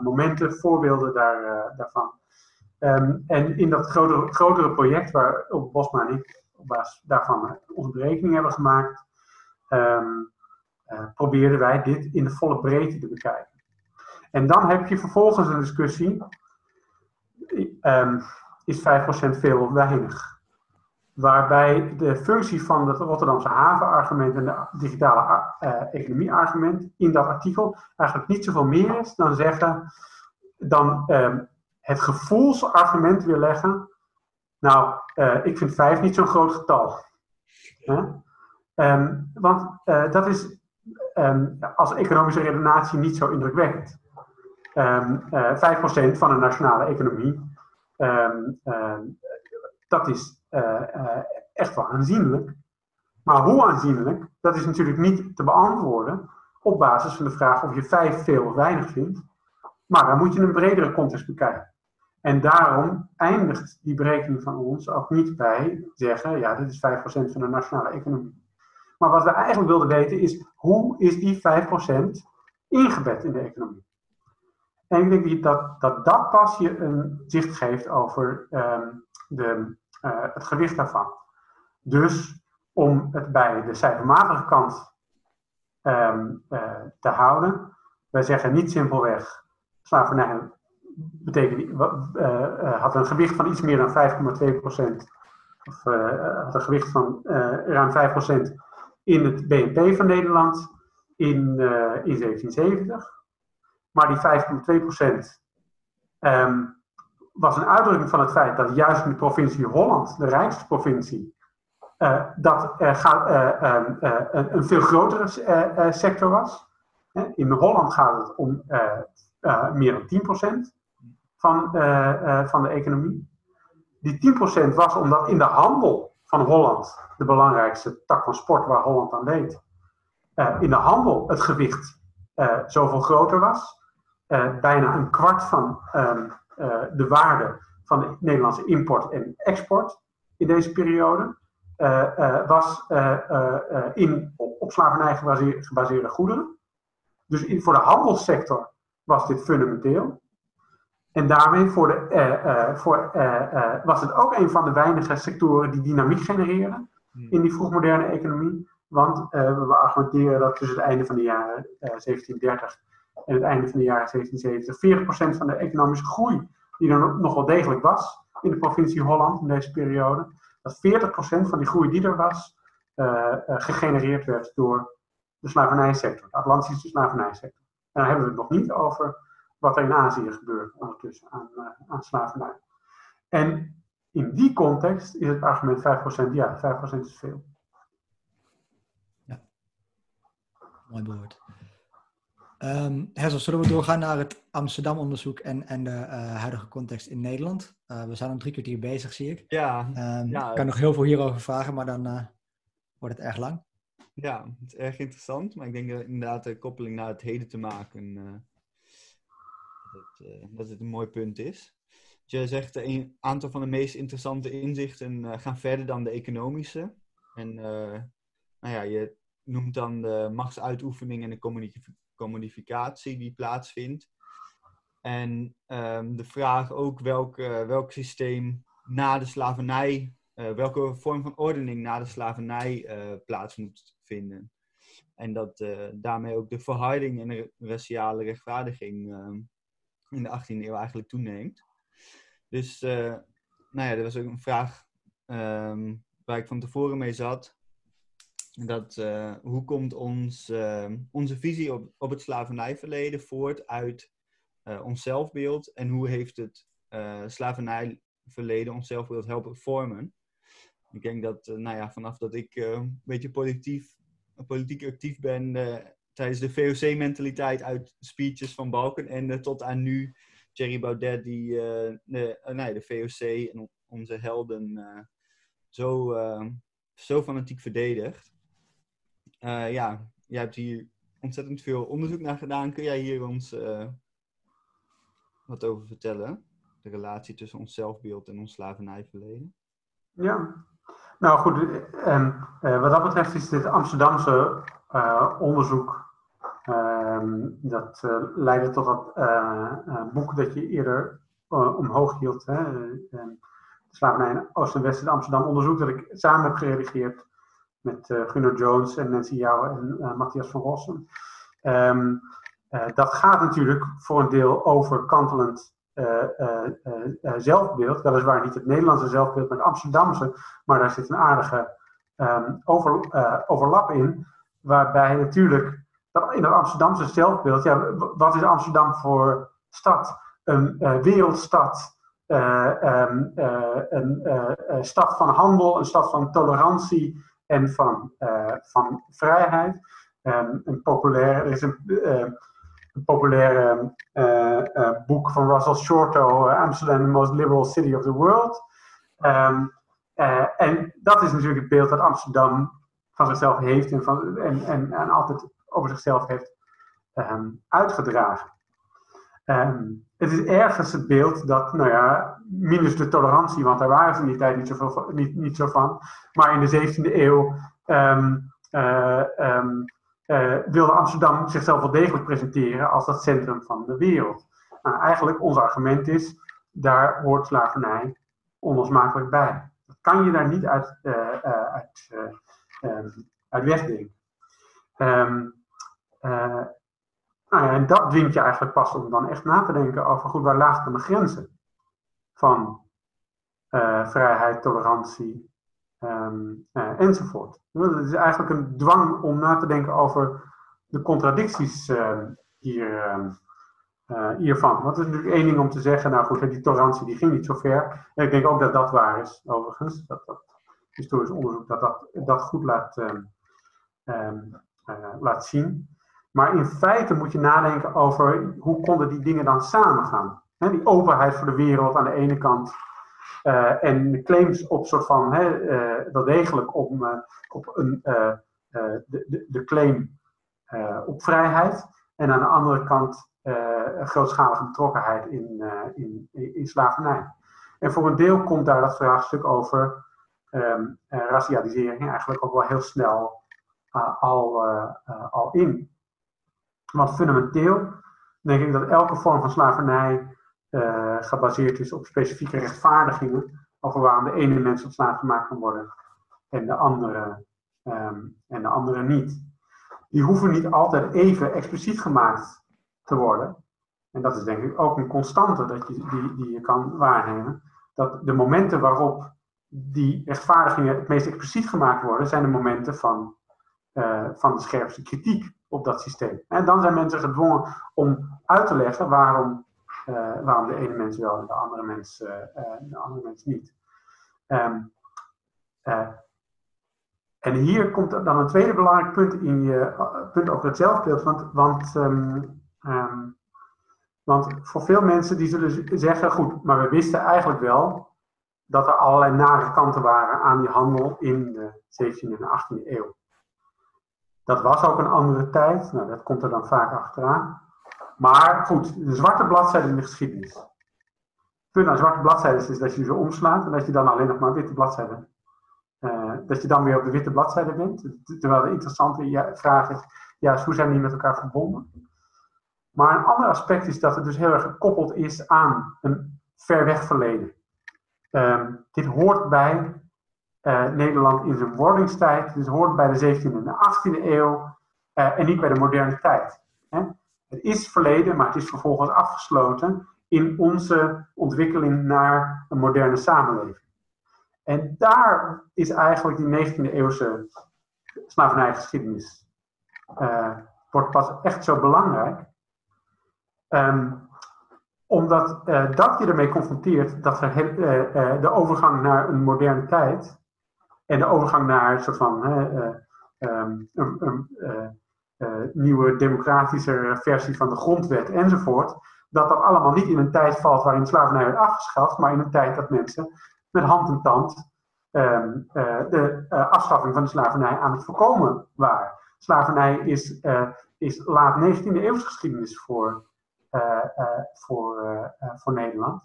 momenten, voorbeelden daar, daarvan. Um, en in dat grotere, grotere project waar op Bosma en ik op basis daarvan onze berekening hebben gemaakt, um, probeerden wij dit in de volle breedte te bekijken. En dan heb je vervolgens een discussie, um, is 5% veel of weinig? Waarbij de functie van het Rotterdamse havenargument en de digitale uh, economie-argument in dat artikel eigenlijk niet zoveel meer is dan zeggen, dan het gevoelsargument weer leggen. Nou, uh, ik vind vijf niet zo'n groot getal. Um, want uh, dat is um, als economische redenatie niet zo indrukwekkend. Uh, 5% van de nationale economie, dat is uh, echt wel aanzienlijk. Maar hoe aanzienlijk, dat is natuurlijk niet te beantwoorden op basis van de vraag of je vijf veel of weinig vindt. Maar dan moet je een bredere context bekijken. En daarom eindigt die berekening van ons ook niet bij zeggen, ja, dit is 5% van de nationale economie. Maar wat we eigenlijk wilden weten is, hoe is die 5% ingebed in de economie? En ik denk dat dat, dat pas je een zicht geeft over ehm, de, het gewicht daarvan. Dus om het bij de cijfermatige kant um, uh, te houden, wij zeggen niet simpelweg, slavernij betekent, uh, had een gewicht van iets meer dan 5,2% of had een gewicht van ruim 5% in het BNP van Nederland in, in 1770. Maar die 5,2 procent um, was een uitdrukking van het feit dat juist in de provincie Holland, de rijkste provincie, uh, dat er uh, um, uh, een, een, veel grotere sector was. In Holland gaat het om meer dan 10% van, van de economie. Die 10% was omdat in de handel van Holland, de belangrijkste tak van sport waar Holland aan deed, in de handel het gewicht zoveel groter was. bijna een kwart van um, uh, de waarde van de Nederlandse import en export in deze periode uh, uh, was in, op, op slavernij gebaseerde, gebaseerde goederen. Dus in, voor de handelssector was dit fundamenteel. En daarmee voor de, voor, was het ook een van de weinige sectoren die dynamiek genereren hmm. in die vroegmoderne economie. Want we argumenteren dat tussen het einde van de jaren 1730 en het einde van de jaren 1770 40% van de economische groei die er nog wel degelijk was in de provincie Holland in deze periode, dat 40% van die groei die er was, uh, gegenereerd werd door de slavernijsector, de Atlantische slavernijsector. En dan hebben we het nog niet over wat er in Azië gebeurt ondertussen aan, uh, aan slavernij. En in die context is het argument 5%, ja, 5% is veel. Ja, mooi bewoord. Um, zullen we doorgaan naar het Amsterdam-onderzoek en, en de uh, huidige context in Nederland? Uh, we zijn om drie kwartier bezig, zie ik. Ja. Um, ja ik kan nog heel veel hierover vragen, maar dan uh, wordt het erg lang. Ja, het is erg interessant, maar ik denk dat inderdaad de koppeling naar het heden te maken, dat, dat het een mooi punt is. Je zegt een aantal van de meest interessante inzichten gaan verder dan de economische. En nou ja, je noemt dan de machtsuitoefening en de communicatie commodificatie die plaatsvindt. En um, de vraag ook welk, welk systeem na de slavernij, uh, welke vorm van ordening na de slavernij uh, plaats moet vinden. En dat daarmee ook de verharding en de raciale rechtvaardiging ehm, in de 18e eeuw eigenlijk toeneemt. Dus nou ja, er was ook een vraag um, waar ik van tevoren mee zat dat uh, hoe komt ons, uh, onze visie op, op het slavernijverleden voort uit uh, ons zelfbeeld en hoe heeft het slavernijverleden ons zelfbeeld helpen vormen? Ik denk dat, nou ja, vanaf dat ik een beetje politiek, actief ben tijdens de VOC-mentaliteit uit speeches van Balken en tot aan nu Jerry Baudet die de, nee, de VOC en onze helden zo, zo fanatiek verdedigt. Uh, ja, jij hebt hier ontzettend veel onderzoek naar gedaan. Kun jij hier ons uh, wat over vertellen? De relatie tussen ons zelfbeeld en ons slavernijverleden? Ja, nou goed. Um, uh, wat dat betreft is dit Amsterdamse onderzoek. Um, dat leidde tot dat boek dat je eerder omhoog hield. Hè? de slavernij in Oost- en West in Amsterdam onderzoek dat ik samen heb geredigeerd met uh, Gunnar Jones en Nancy Jouw en uh, Matthias van Rossum. Um, uh, dat gaat natuurlijk voor een deel over kantelend zelfbeeld. Weliswaar niet het Nederlandse zelfbeeld, maar het Amsterdamse. Maar daar zit een aardige um, over, overlap in. Waarbij natuurlijk in het Amsterdamse zelfbeeld, ja, wat is Amsterdam voor stad? Een wereldstad. Um, een stad van handel, een stad van tolerantie, en van, uh, van vrijheid. Um, een populair, er is een, uh, een populair uh, boek van Russell Shorto, Amsterdam, the most liberal city of the world. Um, en dat is natuurlijk het beeld dat Amsterdam van zichzelf heeft en, van, en, en, en altijd over zichzelf heeft um, uitgedragen. ehm, het is ergens het beeld dat, nou ja, minus de tolerantie, want daar waren ze in die tijd niet, niet, niet zo van. Maar in de 17e eeuw um, wilde Amsterdam zichzelf wel degelijk presenteren als dat centrum van de wereld. Nou, eigenlijk ons argument is, daar hoort slavernij onlosmakelijk bij. Dat kan je daar niet uit, uh, uit, wegdenken. Nou ja, en dat dwingt je eigenlijk pas om dan echt na te denken over, goed, waar lagen de grenzen van uh, vrijheid, tolerantie um, uh, enzovoort. Het is eigenlijk een dwang om na te denken over de contradicties uh, hier, uh, hiervan. Want het is natuurlijk één ding om te zeggen, nou goed, die tolerantie die ging niet zo ver. Ik denk ook dat dat waar is, overigens. Dat, dat historisch onderzoek dat, dat, dat goed laat, laat zien. Maar in feite moet je nadenken over hoe konden die dingen dan samengaan. Die openheid voor de wereld aan de ene kant. Uh, en claims op soort van he, uh, wel degelijk om, uh, op een, de, de, de, claim op vrijheid. En aan de andere kant grootschalige betrokkenheid in, in, in, slavernij. En voor een deel komt daar dat vraagstuk over um, racialisering eigenlijk ook wel heel snel al, al in. Want fundamenteel denk ik dat elke vorm van slavernij uh, gebaseerd is op specifieke rechtvaardigingen over waarom de ene mens tot slaaf gemaakt kan worden en de andere, um, en de andere niet. Die hoeven niet altijd even expliciet gemaakt te worden. En dat is denk ik ook een constante dat je, die, die je kan waarnemen. Dat de momenten waarop die rechtvaardigingen het meest expliciet gemaakt worden, zijn de momenten van, uh, van de scherpste kritiek op dat systeem. En dan zijn mensen gedwongen om uit te leggen waarom, uh, waarom de ene mens wel en de andere mens, uh, de andere mens niet. Um, en hier komt dan een tweede belangrijk punt in je punt over het zelfbeeld. Want, want, um, um, want voor veel mensen die zullen zeggen, goed, maar we wisten eigenlijk wel dat er allerlei nare kanten waren aan die handel in de 17e en 18e eeuw. Dat was ook een andere tijd. Nou, dat komt er dan vaak achteraan. Maar goed, de zwarte bladzijde in de geschiedenis. Het punt aan zwarte bladzijden is dat je ze omslaat en dat je dan alleen nog maar witte bladzijden. Uh, dat je dan weer op de witte bladzijde bent. Terwijl de interessante vraag is, ja, hoe zijn die met elkaar verbonden? Maar een ander aspect is dat het dus heel erg gekoppeld is aan een ver weg verleden. Um, dit hoort bij uh, Nederland in zijn wordingstijd. Dus hoort bij de 17e en de 18e eeuw uh, en niet bij de moderne tijd. Hè? Het is verleden, maar het is vervolgens afgesloten in onze ontwikkeling naar een moderne samenleving. En daar is eigenlijk die 19e eeuwse slavernijgeschiedenis uh, wordt pas echt zo belangrijk. Um, omdat uh, dat je ermee confronteert dat er, uh, de overgang naar een moderne tijd en de overgang naar een soort van uh, nieuwe democratische versie van de grondwet enzovoort, dat dat allemaal niet in een tijd valt waarin slavernij werd afgeschaft, maar in een tijd dat mensen met hand en tand um, de afschaffing van de slavernij aan het voorkomen waren. Slavernij is, is laat 19e eeuwse geschiedenis voor, voor, voor Nederland.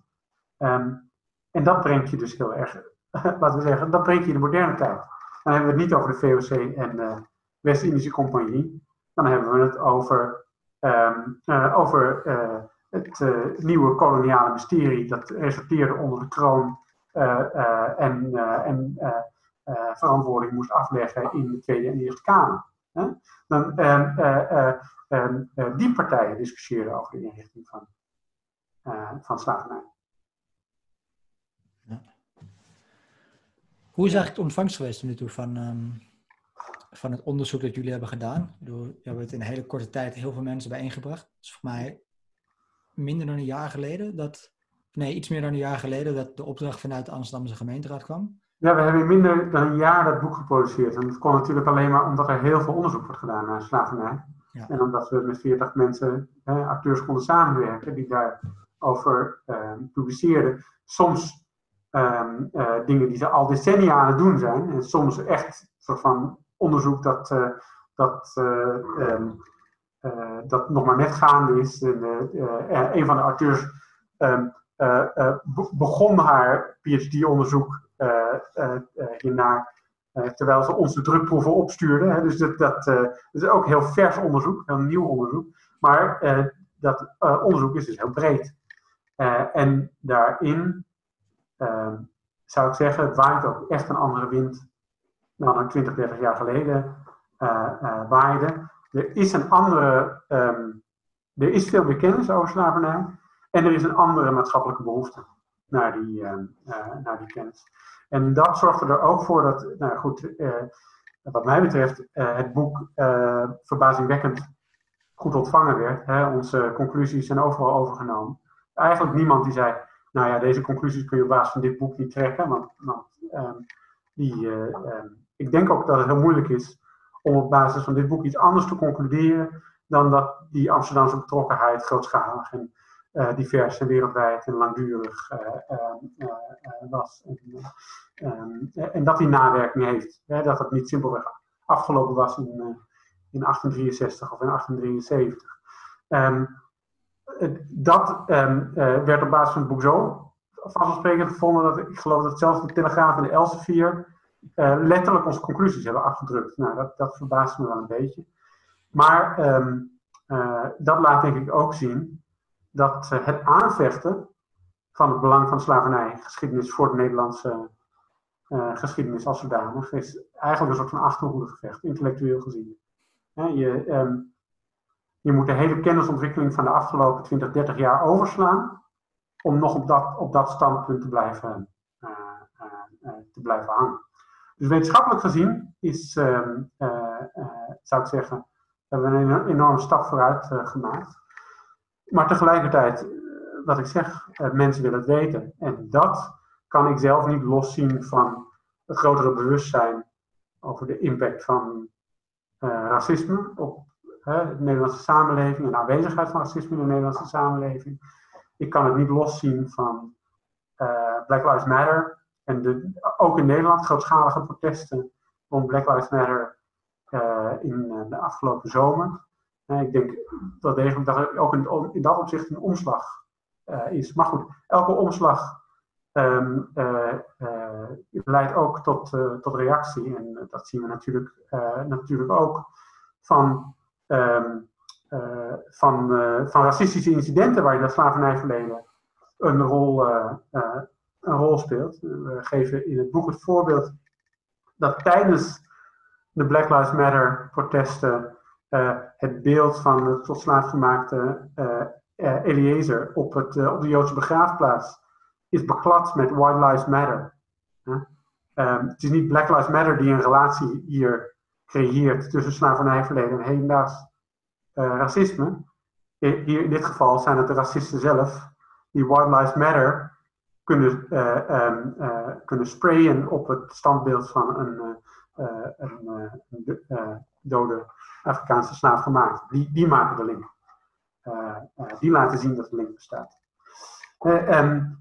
Um, en dat brengt je dus heel erg (laughs) laten we zeggen, dat brengt je in de moderne tijd. Dan hebben we het niet over de VOC en de West-Indische Compagnie. Dan hebben we het over, um, uh, over uh, het uh, nieuwe koloniale mysterie dat resulteerde onder de kroon en, en verantwoording moest afleggen in de Tweede en Eerste Kamer. Dan, um, die partijen discussiëren over de inrichting van, van slavernij. Hoe is eigenlijk de ontvangst geweest nu toe van, van het onderzoek dat jullie hebben gedaan? Je hebt het in een hele korte tijd heel veel mensen bijeengebracht. Is voor mij minder dan een jaar geleden dat, nee, iets meer dan een jaar geleden dat de opdracht vanuit de Amsterdamse gemeenteraad kwam. Ja, we hebben in minder dan een jaar dat boek geproduceerd. En dat kon natuurlijk alleen maar omdat er heel veel onderzoek wordt gedaan naar slavernij. Ja. En omdat we met 40 mensen, hè, acteurs konden samenwerken die daarover uh, publiceerden. Soms um, uh, dingen die ze al decennia aan het doen zijn. En soms echt soort van onderzoek dat, uh, dat um, dat nog maar net gaande is. En, een van de auteurs ehm, begon haar PhD-onderzoek hiernaar terwijl ze onze drukproeven opstuurde. Hè. Dus dat, dat, is ook heel vers onderzoek, heel nieuw onderzoek. Maar dat onderzoek is dus heel breed. en daarin ehm, zou ik zeggen, het waait ook echt een andere wind er 20, 30 jaar geleden uh, waaide. Er is een andere, ehm, er is veel meer kennis over slavernij en er is een andere maatschappelijke behoefte naar die, ehm, eh, naar die kennis. En dat zorgde er ook voor dat, nou goed, wat mij betreft, het boek verbazingwekkend goed ontvangen werd. Hè? Onze conclusies zijn overal overgenomen. Eigenlijk niemand die zei, nou ja, deze conclusies kun je op basis van dit boek niet trekken, want, want ehm, die, ik denk ook dat het heel moeilijk is om op basis van dit boek iets anders te concluderen dan dat die Amsterdamse betrokkenheid grootschalig en uh, divers en wereldwijd en langdurig uh, was. En, en, dat die nawerking heeft. Hè, dat het niet simpelweg afgelopen was in, in 1863 of in 1873. Um, dat um, werd op basis van het boek zo vanzelfsprekend gevonden dat ik geloof dat zelfs de Telegraaf en de Elsevier uh, letterlijk onze conclusies hebben afgedrukt. Nou, dat, verbaast me wel een beetje. Maar ehm, eh, dat laat denk ik ook zien dat uh, het aanvechten van het belang van slavernijgeschiedenis voor de Nederlandse geschiedenis als zodanig is eigenlijk een soort van achterhoedegevecht, intellectueel gezien. je, um, je moet de hele kennisontwikkeling van de afgelopen 20, 30 jaar overslaan om nog op dat, op dat standpunt te blijven, te blijven hangen. Dus wetenschappelijk gezien is, ehm, eh, eh, zou ik zeggen, hebben we een enorme stap vooruit eh, gemaakt. Maar tegelijkertijd, wat ik zeg, mensen willen het weten. En dat kan ik zelf niet loszien van het grotere bewustzijn over de impact van racisme op de Nederlandse samenleving en de aanwezigheid van racisme in de Nederlandse samenleving. Ik kan het niet loszien van Black Lives Matter en de, ook in Nederland grootschalige protesten rond Black Lives Matter uh, in uh, de afgelopen zomer. Uh, ik denk dat degelijk dat er ook in, in dat opzicht een omslag is. Maar goed, elke omslag um, leidt ook tot, tot reactie. En dat zien we natuurlijk, natuurlijk ook van, um, van, van racistische incidenten waar je dat slavernijverleden een rol een rol speelt. We geven in het boek het voorbeeld dat tijdens de Black Lives Matter protesten uh, het beeld van de tot slaaf gemaakte uh, Eliezer op, het, op de Joodse begraafplaats is beklad met White Lives Matter. Um, het is niet Black Lives Matter die een relatie hier creëert tussen slavernijverleden en hedendaags racisme. Hier in dit geval zijn het de racisten zelf die White Lives Matter kunnen, uh, um, uh, kunnen sprayen op het standbeeld van een, uh, een, dode Afrikaanse slaaf gemaakt. Die, die maken de link. die laten zien dat de link bestaat. Um,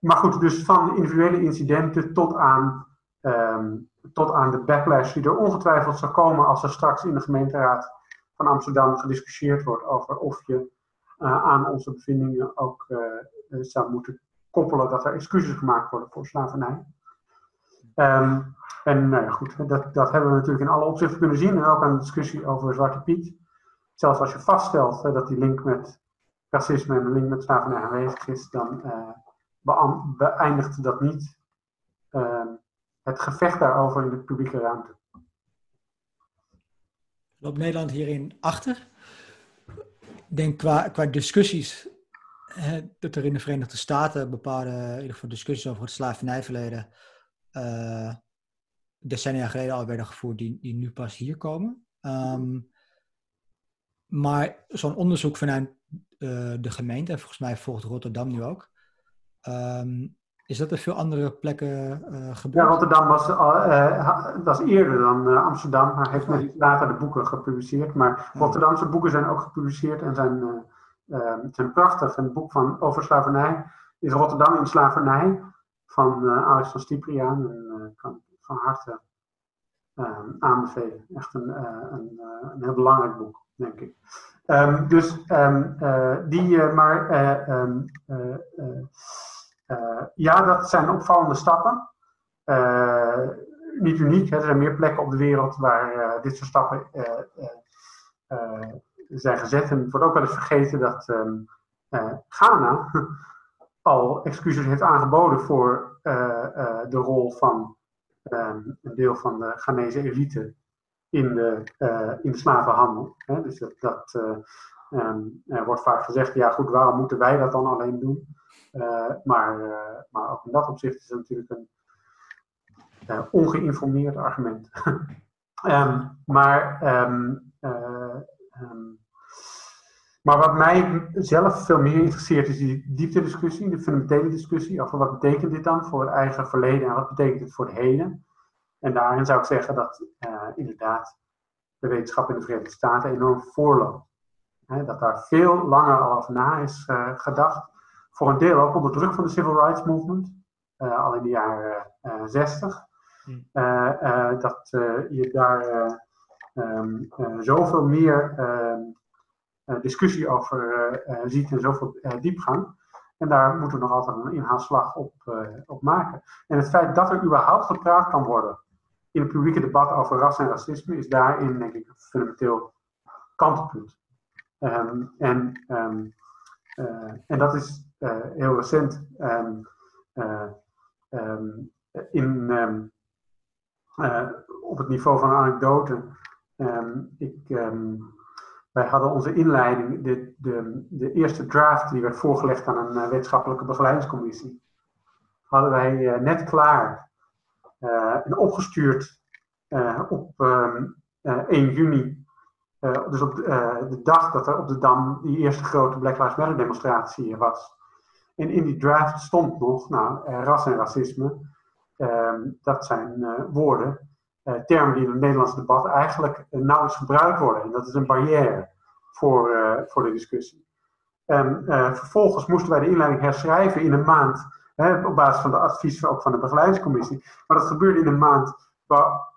maar goed, dus van individuele incidenten tot aan, um, tot aan de backlash die er ongetwijfeld zal komen als er straks in de gemeenteraad van Amsterdam gediscussieerd wordt over of je aan onze bevindingen ook zou moeten koppelen dat er excuses gemaakt worden voor slavernij. Um, en nou goed, dat, dat hebben we natuurlijk in alle opzichten kunnen zien. En ook aan de discussie over Zwarte Piet. Zelfs als je vaststelt dat die link met racisme en de link met slavernij aanwezig is, dan uh, beëindigt dat niet uh, het gevecht daarover in de publieke ruimte. Loopt Nederland hierin achter? Ik denk qua, qua discussies dat er in de Verenigde Staten bepaalde in ieder geval discussies over het slavernijverleden uh, decennia geleden al werden gevoerd, die, die nu pas hier komen. Um, maar zo'n onderzoek vanuit uh, de gemeente, en volgens mij volgt Rotterdam nu ook, um, is dat er veel andere plekken uh, gebeurd? Ja, Rotterdam was, uh, was eerder dan Amsterdam, maar heeft later de boeken gepubliceerd. Maar Rotterdamse boeken zijn ook gepubliceerd en zijn Ehm, het zijn prachtig. Een boek van, over slavernij is Rotterdam in slavernij van uh, Alex van Stipriaan. En uh, kan van harte uh, aanbevelen. Echt een, eh, een, een, heel belangrijk boek. denk ik. Ehm, dus die, maar ehm, ja, dat zijn opvallende stappen. niet uniek, er zijn meer plekken op de wereld waar dit soort stappen zijn gezet. En het wordt ook wel eens vergeten dat Ghana (laughs) al excuses heeft aangeboden voor de rol van een deel van de Ghanese elite in de, in de slavenhandel. Hè? Dus dat, dat uh, er wordt vaak gezegd, ja goed, waarom moeten wij dat dan alleen doen? Maar, maar ook in dat opzicht is het natuurlijk een ongeïnformeerd argument. um, (laughs) maar, um, maar wat mij zelf veel meer interesseert is die diepte-discussie, de fundamentele discussie over wat betekent dit dan voor het eigen verleden en wat betekent het voor het heden. En daarin zou ik zeggen dat uh, inderdaad de wetenschap in de Verenigde Staten enorm voorloopt. dat daar veel langer al over na is uh, gedacht. Voor een deel ook onder druk van de Civil Rights Movement, uh, al in de jaren 60. Hmm. dat je daar um, zoveel meer ehm, discussie over ziet en zoveel diepgang. En daar moeten we nog altijd een inhaalslag op, op maken. En het feit dat er überhaupt gepraat kan worden in het publieke debat over ras en racisme is daarin, denk ik, een fundamenteel kantelpunt. Um, en, uh, en dat is heel recent uh, in, op het niveau van anekdote. ik, wij hadden onze inleiding, de, de, de eerste draft die werd voorgelegd aan een wetenschappelijke begeleidingscommissie, hadden wij net klaar eh, en opgestuurd eh, op 1 ehm, juni. Eh, dus op de dag dat er op de Dam die eerste grote Black Lives Matter demonstratie was. En in die draft stond nog, nou, ras en racisme, ehm, dat zijn woorden, termen die in het Nederlandse debat eigenlijk nauwelijks gebruikt worden. En dat is een barrière voor, voor de discussie. En vervolgens moesten wij de inleiding herschrijven in een maand op basis van de adviezen ook van de begeleidingscommissie. Maar dat gebeurde in een maand waar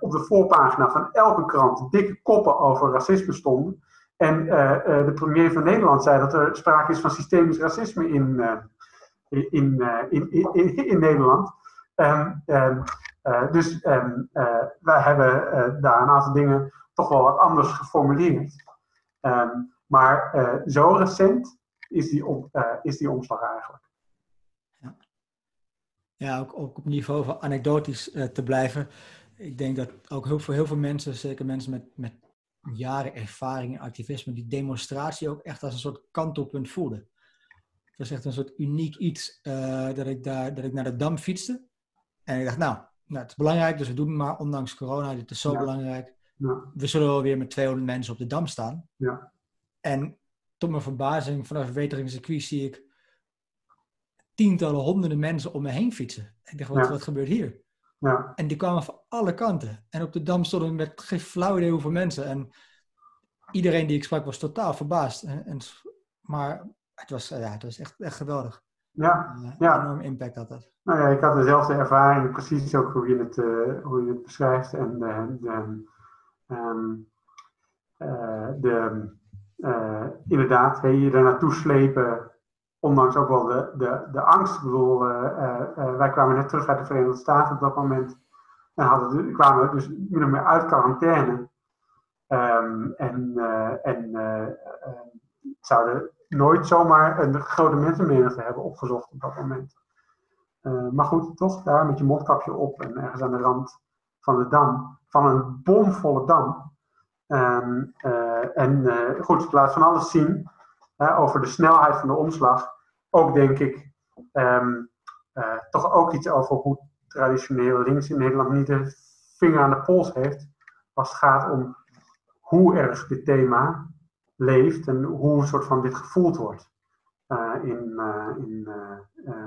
op de voorpagina van elke krant dikke koppen over racisme stonden. En de premier van Nederland zei dat er sprake is van systemisch racisme in, in, in, in, in, Nederland. Um, dus um, wij hebben daar een aantal dingen toch wel wat anders geformuleerd. maar zo recent is die, op, is die omslag eigenlijk. Ja, ook, ook op niveau van anekdotisch te blijven. Ik denk dat ook heel, voor heel veel mensen, zeker mensen met, met jaren ervaring in activisme, die demonstratie ook echt als een soort kantelpunt voelden. Het was echt een soort uniek iets dat, ik daar, dat ik naar de Dam fietste. En ik dacht, nou, nou, het is belangrijk, dus we doen het maar, ondanks corona, dit is zo belangrijk. Ja. We zullen wel weer met 200 mensen op de Dam staan. Ja. En tot mijn verbazing, vanaf het weteringscircuit zie ik tientallen, honderden mensen om me heen fietsen. Ik dacht, wat, wat gebeurt hier? Ja. En die kwamen van alle kanten. En op de Dam stonden met geen flauw idee hoeveel mensen. En iedereen die ik sprak was totaal verbaasd. En, en maar het was, ja, het was echt, echt geweldig. Ja, uh, ja. Enorm impact had dat. Nou ja, ik had dezelfde ervaring, precies ook hoe je het, uh, hoe je het beschrijft. En de, de, um, uh, de inderdaad, hey, je er naartoe slepen ondanks ook wel de, de, de angst. Ik bedoel, wij kwamen net terug uit de Verenigde Staten op dat moment. En hadden, kwamen dus min of meer uit quarantaine. Um, en en zouden nooit zomaar een grote mensenmenigte hebben opgezocht op dat moment. maar goed, toch daar met je mondkapje op en ergens aan de rand van de dam, van een bomvolle dam. Um, en goed, laat van alles zien over de snelheid van de omslag. Ook denk ik uh, toch ook iets over hoe traditioneel links in Nederland niet de vinger aan de pols heeft als het gaat om hoe erg dit thema leeft en hoe een soort van dit gevoeld wordt uh, in, uh, in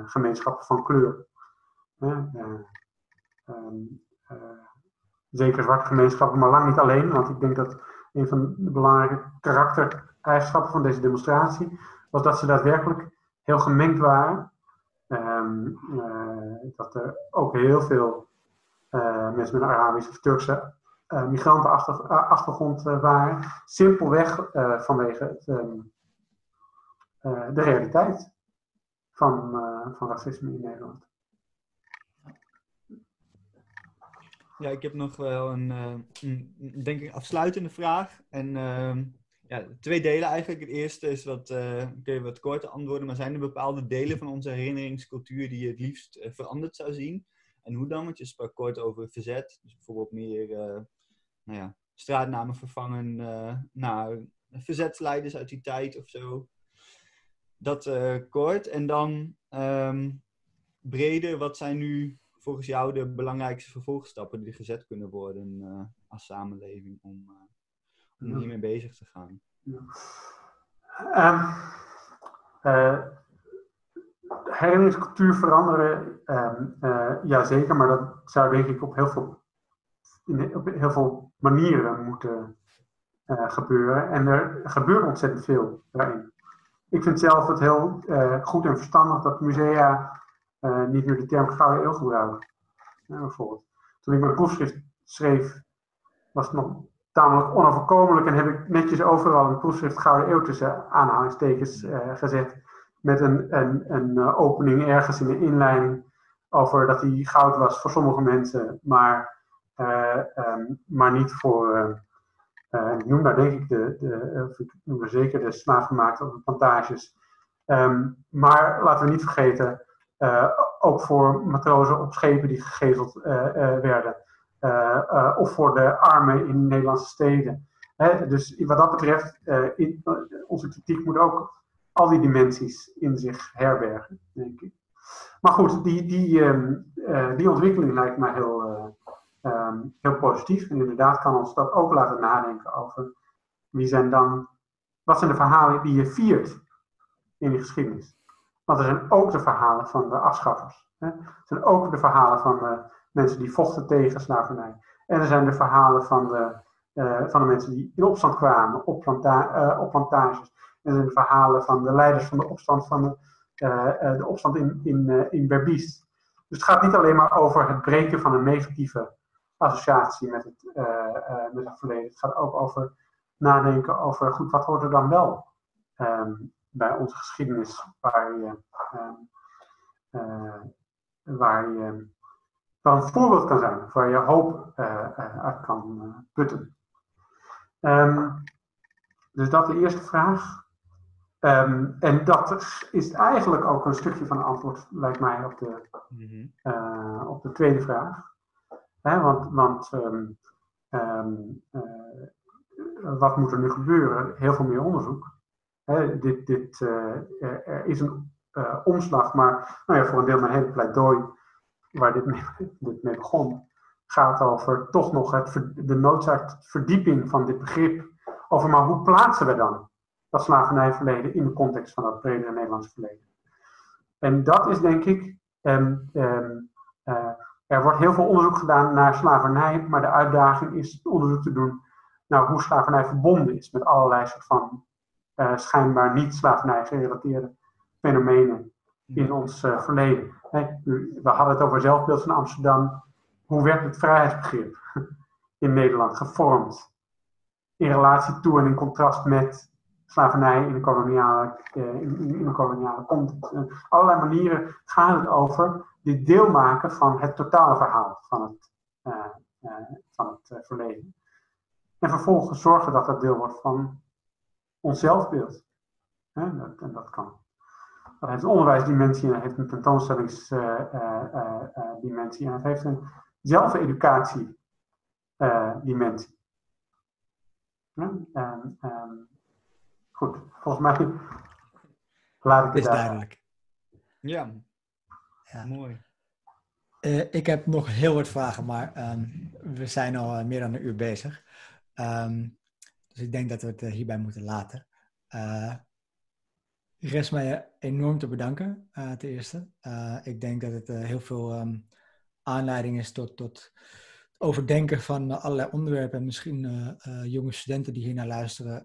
gemeenschappen van kleur. Um, zeker zwarte gemeenschappen, maar lang niet alleen, want ik denk dat een van de belangrijke karaktereigenschappen van deze demonstratie was dat ze daadwerkelijk heel gemengd waren. Uh, dat er ook heel veel mensen met een Arabische of Turkse migrantenachtergrond waren. Simpelweg vanwege ehm, de realiteit van, van racisme in Nederland. Ja, ik heb nog wel een, een denk ik, afsluitende vraag. En ehm, ja, twee delen eigenlijk. Het eerste is wat, uh, kun je wat korter antwoorden, maar zijn er bepaalde delen van onze herinneringscultuur die je het liefst uh, veranderd zou zien? En hoe dan? Want je sprak kort over verzet, dus bijvoorbeeld meer uh, nou ja, straatnamen vervangen naar verzetsleiders uit die tijd of zo. Dat kort. En dan um, breder, wat zijn nu volgens jou de belangrijkste vervolgstappen die gezet kunnen worden als samenleving om om hiermee bezig te gaan? Ja. Um, uh, herinneringscultuur veranderen, um, uh, ja zeker, maar dat zou denk ik op heel veel, in, op heel veel manieren moeten uh, gebeuren. En er gebeurt ontzettend veel daarin. Ik vind zelf het heel goed en verstandig dat musea niet meer de term gouden eeuw gebruiken. bijvoorbeeld. Toen ik mijn proefschrift schreef, was het nog tamelijk onoverkomelijk en heb ik netjes overal een proefschrift Gouden Eeuw tussen aanhalingstekens gezet. Met een, een, een opening ergens in de inleiding over dat hij goud was voor sommige mensen, maar, um, maar niet voor. ik noem daar denk ik de, de noem zeker de slaafgemaakte plantages. Um, maar laten we niet vergeten, ook voor matrozen op schepen die gegezeld werden. Eh, eh, of voor de armen in Nederlandse steden. Dus wat dat betreft, in, onze kritiek moet ook al die dimensies in zich herbergen, denk ik. Maar goed, die, die, um, die ontwikkeling lijkt mij heel, um, heel positief. En inderdaad kan ons dat ook laten nadenken over wie zijn dan, wat zijn de verhalen die je viert in de geschiedenis. Want er zijn ook de verhalen van de afschaffers. Hè? Er zijn ook de verhalen van de mensen die vochten tegen slavernij. En er zijn de verhalen van de, uh, van de mensen die in opstand kwamen op, uh, op plantages. En er zijn de verhalen van de leiders van de opstand, van de, uh, de opstand in, in, in Berbice. Dus het gaat niet alleen maar over het breken van een negatieve associatie met het, met het verleden. Het gaat ook over nadenken over, goed, wat hoort er dan wel um, bij onze geschiedenis waar je, um, waar je waar een voorbeeld kan zijn, waar je hoop uit kan putten. Um, dus dat de eerste vraag. Um, en dat is eigenlijk ook een stukje van het antwoord, lijkt mij, op de, mm -hmm. op de tweede vraag. Want want um, wat moet er nu gebeuren? Heel veel meer onderzoek. Hè, dit, dit, er is een omslag, maar nou ja, voor een deel mijn hele pleidooi waar dit mee, (laughs) dit mee begon, gaat over toch nog het, de noodzaak verdieping van dit begrip. Over maar hoe plaatsen we dan dat slavernijverleden in de context van dat bredere Nederlandse verleden. En dat is denk ik, uh, er wordt heel veel onderzoek gedaan naar slavernij, maar de uitdaging is onderzoek te doen naar hoe slavernij verbonden is met allerlei soort van uh, schijnbaar niet slavernij gerelateerde fenomenen in ons uh, verleden. We hadden het over zelfbeeld van Amsterdam. Hoe werd het vrijheidsbegrip (laughs) in Nederland gevormd? In relatie toe en in contrast met slavernij in de koloniale, eh, in, in koloniale context. allerlei manieren gaat het over dit deel maken van het totale verhaal van het, uh, uh, van het verleden. En vervolgens zorgen dat dat deel wordt van ons zelfbeeld. Dat, en dat kan dat heeft een onderwijsdimensie en het heeft een tentoonstellingsdimensie en het heeft een zelfeducatiedimensie. En, en, goed, volgens mij laat ik het is duidelijk. Ja. ja, mooi. Uh, ik heb nog heel wat vragen, maar um, we zijn al uh, meer dan een uur bezig. Um, dus ik denk dat we het uh, hierbij moeten laten. Rest mij enorm te bedanken, uh, ten eerste. Uh, ik denk dat het uh, heel veel um, aanleiding is tot, tot overdenken van allerlei onderwerpen. En misschien jonge studenten die hier naar luisteren,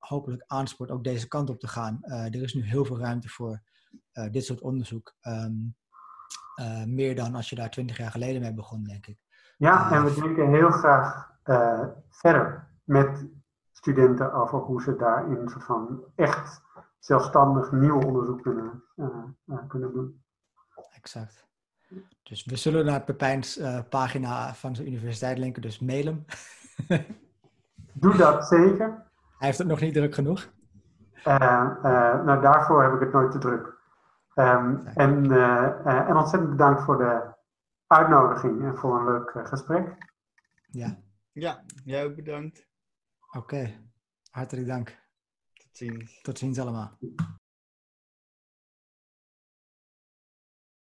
hopelijk aanspoort ook deze kant op te gaan. er is nu heel veel ruimte voor dit soort onderzoek. Um, meer dan als je daar twintig jaar geleden mee begon, denk ik. Ja, en we denken heel graag eh, verder met studenten over hoe ze daarin een soort van echt zelfstandig nieuw onderzoek kunnen, eh, eh, kunnen doen. Exact. Dus we zullen naar Pepijn's pagina van zijn universiteit linken, dus mail hem. (laughs) Doe dat zeker. Hij heeft het nog niet druk genoeg. nou, daarvoor heb ik het nooit te druk. Um, en, en ontzettend bedankt voor de uitnodiging en voor een leuk gesprek. Ja. Ja, jij ook bedankt. Oké, okay. hartelijk dank. Tot ziens. Tot ziens allemaal.